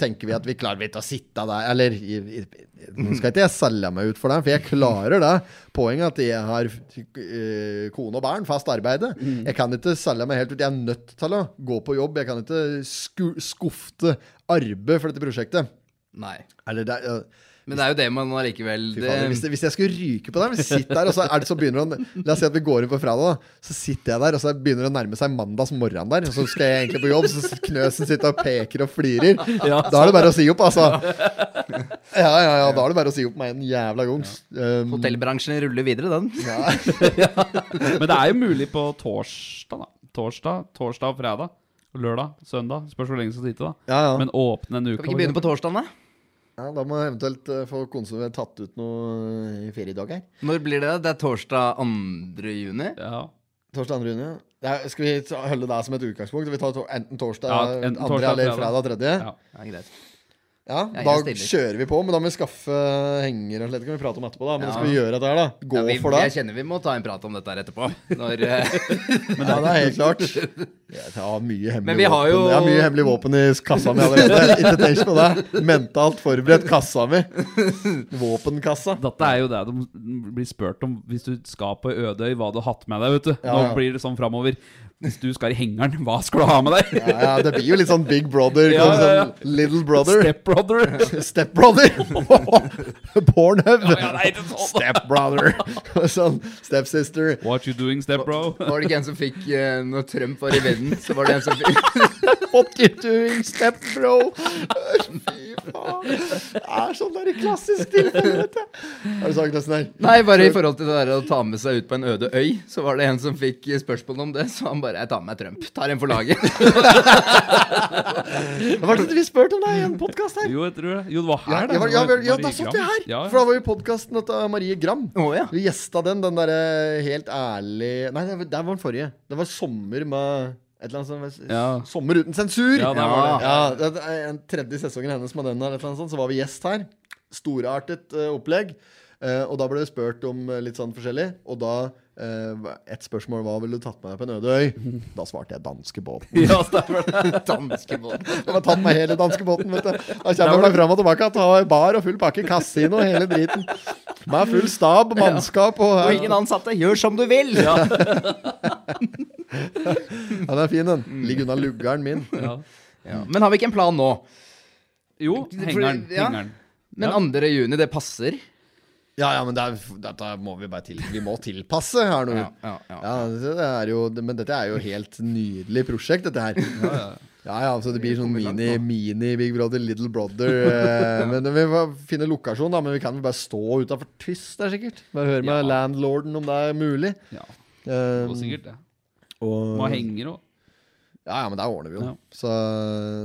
tenker vi at vi klarer ikke å sitte der Eller nå skal ikke jeg selge meg ut for det, for jeg klarer det. Poenget er at jeg har uh, kone og barn, fast arbeide. Jeg kan ikke selge meg helt ut. Jeg er nødt til å gå på jobb. Jeg kan ikke sku, skufte arbeid for dette prosjektet. Nei. Eller det, er- Men det er jo det man allikevel det, hvis, hvis jeg skulle ryke på deg, Hvis jeg sitter der, og så, er det, så begynner han La oss si at vi går inn på fredag, da. Så sitter jeg der, og så begynner det å nærme seg mandags morgen der. Og så skal jeg egentlig på jobb, så Knøsen sitter og peker og flirer. Ja, Da er det bare å si opp, altså. Ja, ja, ja. Da er det bare å si opp med en jævla gang. Um, Hotellbransjen ruller videre, den. Men det er jo mulig på torsdag, da. Torsdag, torsdag og fredag. Lørdag, søndag. Spørs hvor lenge du skal sitte, da. ja, ja. Men åpne en uke. Kan vi ikke begynne på torsdag, da? Ja, da må jeg eventuelt uh, få konsumert tatt ut noe feriedager. Når blir det? Det er torsdag 2. juni? Ja. Torsdag 2. juni. ja. Skal vi holde det som et utgangspunkt? Vi tar to, enten torsdag Ja, enten 2. andre eller fredag. 3. ja. Ja, greit. Ja, Ja, da kjører vi på, men da må vi skaffe henger. Det kan vi prate om etterpå, da. Men Ja. skal vi gjøre dette her, da? Gå Ja, vi, for det. Jeg kjenner vi må ta en prat om dette her etterpå. Når, eh, ja, det er helt klart. Jeg har mye hemmelig Men vi har våpen. jo- Jeg har mye hemmelig våpen i kassa mi allerede. Ikke tenk på det. Mentalt forberedt kassa mi. Våpenkassa. Dette er jo det de blir spurt om hvis du skal på Ødøy, hva du har hatt med deg, vet du. Ja, Nå ja. blir det sånn framover. Hvis du skal i hengeren, hva skal du ha med deg? Ja, ja, det blir jo litt sånn Big Brother. Ja, ja, ja. Sånn little Brother. Stepbrother. Stepbrother. Pornhub. Ja, nei, det Step sånn. Stepbrother. sånn Stepsister. What you doing, stepbro? var det ikke en som fikk uh, Når Trump var i vinden, så var det en som fikk What you doing, stepbro? Fy faen. Det er sånn der i klassisk tilfelle, vet du. Har du sagt nesten her? Nei, bare i forhold til det der å ta med seg ut på en øde øy, så var det en som fikk spørsmål om det, så han bare Jeg tar med meg Trump. Tar en for laget. Var det vi spurte om deg i en podkast her? Jo, jeg tror det. Jo, det var Ja, her, ja, det. ja, ja, ja, da satt vi her! Ja, For da var jo podkasten til Marie Gram. Oh, ja. Vi gjesta den, den derre helt ærlig Nei, det var, den forrige. Det var sommer med et eller annet sånt Ja. Sommer uten sensur! Ja, der var det. Ja, det er en tredje sesongen hennes med den der, et eller annet sånt, så var vi gjest her. Storartet uh, opplegg. Uh, og da ble det spurt om uh, litt sånn forskjellig. Og da Et spørsmål hva ville du tatt med deg på en øde øy? Da svarte jeg danskebåten. Ja, stemmer det. Danskebåten. Jeg har tatt meg hele danskebåten, vet du. Da kommer jeg fram og tilbake Ta bar og full pakke kasino, hele driten. Med full stab, mannskap og Og ingen ansatte. Gjør som du vil! Ja. Den er fin, den. Ligger unna luggeren min. Ja. Ja. Men har vi ikke en plan nå? Jo, hengeren. Ja. hengeren. Men 2. juni, det passer? Ja, ja, men det er, dette må vi bare til. Vi må tilpasse her nå. Ja, ja, ja. Ja, det er jo, men dette er jo helt nydelig prosjekt, dette her. Ja, ja, så det blir sånn mini, mini Big Brother, Little Brother. Eh, men vi får finne lokasjon, da. Men vi kan vel bare stå utafor Tyst der, sikkert. Bare høre med Ja. landlorden om det er mulig. Ja, Eh, det var sikkert det. og, Må henger òg. Ja, ja, men det ordner vi jo. Ja. Så,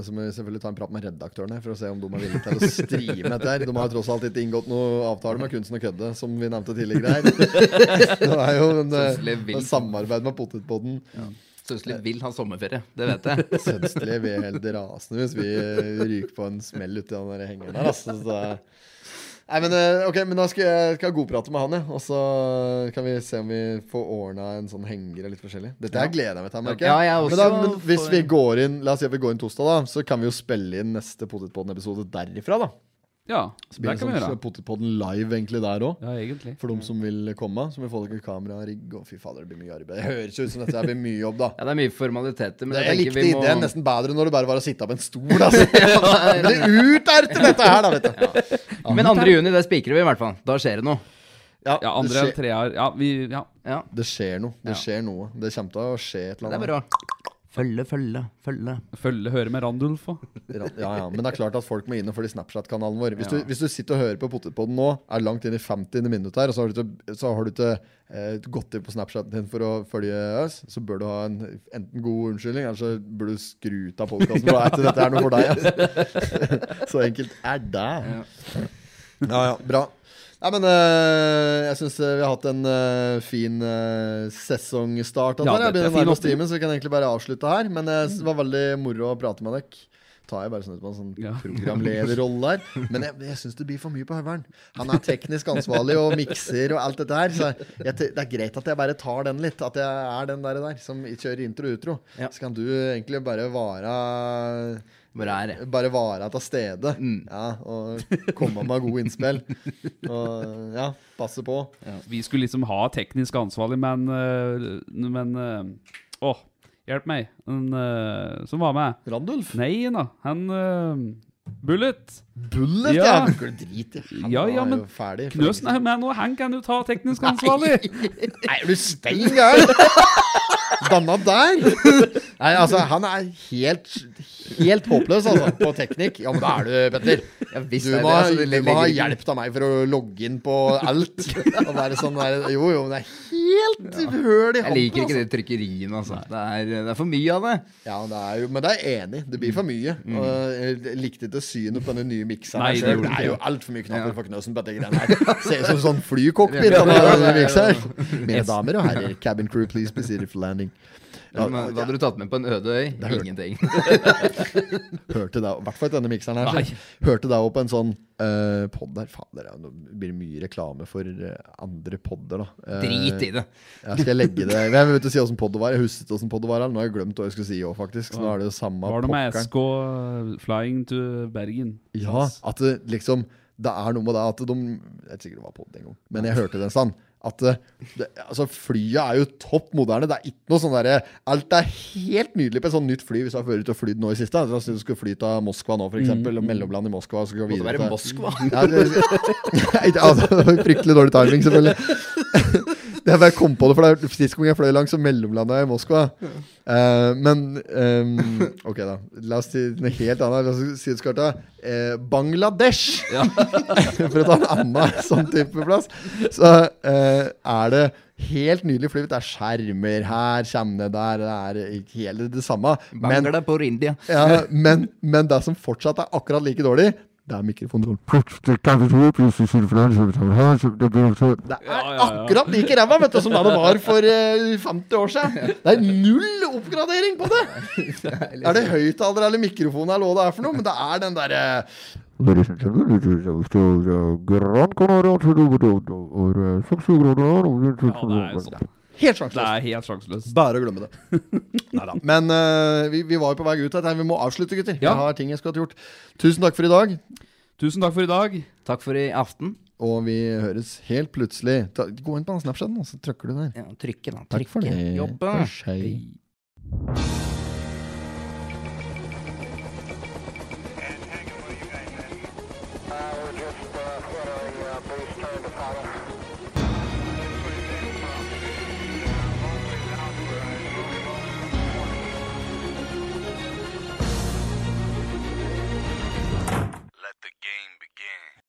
så må vi selvfølgelig ta en prat med redaktørene for å se om de er villige til å streame dette her. De har jo tross alt ikke inngått noe avtale med Kunsten og kødde, som vi nevnte tidligere her. Det er jo en, eh, en samarbeid med Potetpodden. Søsli vil ha sommerferie, det vet jeg. Sønstelig blir helt rasende hvis vi eh, ryker på en smell uti den der hengeren der. Altså. Så nei, men, eh, ok, men da skal jeg, skal jeg godprate med han, ja. Og så kan vi se om vi får ordna en sånn henger eller litt forskjellig. Dette her gleder jeg meg til. merker jeg. Ja, jeg men, da, men hvis vi går inn La oss si at vi går inn torsdag, da. Så kan vi jo spille inn neste Potetpodden-episode derifra, da. Ja, Så blir det kan vi sånn gjøre. Potetpodden live egentlig der òg. Ja, egentlig. For de som vil komme. Så må vi få dere kamera, rigg og fy fader, det blir mye arbeid. Det høres ut som dette her blir mye jobb, da. Ja, det er mye formaliteter, men det, jeg, likte må ideen nesten bedre når det bare var å sitte på en stol. Altså. det ut er dette her, da, vet du. Men 2. juni, det spikrer vi i hvert fall. Da skjer det noe. Ja, ja, andre det skjer, treer Ja, vi Ja. Ja, det skjer noe. Det skjer noe. Det kommer til å skje et eller annet. det er bra. Følge, følge, følge. Følge, høre med Randulf òg. Ja, ja, Men det er klart at folk må inn og følge Snapchat-kanalen vår. Hvis, Ja. du, hvis du sitter og hører på Potetpodden nå, er langt inn i 50. minutt her, og så har du ikke, har du ikke eh, gått inn på Snapchaten din for å følge oss, så bør du ha en enten god unnskyldning, eller så bør du skru ut av podkasten. For er dette er noe for deg. Altså. Så enkelt er det. Ja ja, bra. Nei, men eh, jeg syns vi har hatt en eh, fin uh, sesongstart. Ja, jeg er begynner å nærme timen, så vi kan egentlig bare avslutte her. Men eh, det var veldig moro å prate med dere. Tar jeg bare sånn ut på en sånn Ja. programlederrolle her. Men jeg, jeg syns det blir for mye på høveren. Han er teknisk ansvarlig og mikser og alt dette her. Så jeg, det er greit at jeg bare tar den litt. At jeg er den der, der som kjører intro og utro. Ja. Så kan du egentlig bare vare Bare er bare være til stede. Mm. Ja, og komme med gode innspill. Og ja, passe på. Vi skulle liksom ha teknisk ansvarlig, men øh, Men øh, Å, hjelp meg. Den øh, som var med. Randulf. Nei da, han Bullet. Bullet, ja! Ja. I? Han Ja, ja, er men jo ferdig. Knøsen er med nå, han kan jo ta teknisk ansvarlig. Nei, er du stein gæren? Danna der? Nei, altså, han er helt Helt håpløs, altså, på teknikk. Ja, men da er du, Petter. Du må, ha- du må ha hjelp av meg for å logge inn på alt. Og være sånn der, jo, jo, men det er helt høl i Jeg liker ikke altså. det trykkeriet, altså. Det er, det er for mye av det. Ja, det er jo, men det er enig. Det blir for mye. Og jeg likte ikke synet på den nye mikseren. Nei, det det er jo altfor mye knapper Ja. for Knøsen på dette greiene her. Ser ut som sånn flycockpit. Mine damer og herrer, cabin crew, please be seated for landing. Ja, Men, hva hadde du tatt med på en øde øy? Hørte- Ingenting. hørte deg, i hvert fall ikke denne mikseren her. Nei. så Hørte deg opp på en sånn uh, pod der. Fader, ja, nå blir det mye reklame for eh, andre podder, da. Uh, Drit i det. Ja, skal jeg legge det Jeg vet ikke si åssen podd det var. Jeg husket åssen podd det var. Nå har jeg glemt hva jeg skulle si òg, faktisk. Så nå er det jo samme Var det med pokkeren. SK Flying to Bergen? Ja, at det liksom Det er noe med det at de Jeg vet ikke sikker det var podden en gang, men jeg hørte det en stand. At det, det, altså Flyet er jo topp moderne. Det er ikke noe sånn derre Alt er helt nydelig på et sånt nytt fly. Hvis du har vært ute og flydd nå i siste. altså, du skulle fly til Moskva nå, f.eks. Mm. Mellomland i Moskva. Så skal du Må det videre være til Moskva? ja, det, var fryktelig dårlig timing, selvfølgelig. Jeg bare kom på det, for det er sist gang jeg fløy langs, så mellomlanda jeg i Moskva. Uh, men um, Ok, da. La oss si noe helt annet. La oss si eh, Bangladesh! for å ta en annen sånn type plass. Så uh, er det helt nydelig fly. Det er skjermer her, kommer det der. Det er ikke helt det samme. Men ja, men, men det som fortsatt er akkurat like dårlig, det er mikrofonen. Det er akkurat like ræva vet du, som det var for eh, 50 år siden. Det er null oppgradering på det! Er det høyttaler eller mikrofon eller hva det er for noe? Men det er den derre Ja, det er sånn. Helt Det sjanseløst. er helt sjanseløst. Bare å glemme det. Neida. Men uh, vi, vi var jo på vei ut her. Vi må avslutte, gutter. Ja. Jeg har ting jeg skulle hatt gjort. Tusen takk for i dag. Tusen takk for i dag. Takk for i aften. Og vi høres helt plutselig Ta, Gå inn på Snapchat, og så trykker du der. Ja, trykke, da. Takk for Trykke. det. Jobbe. Hei.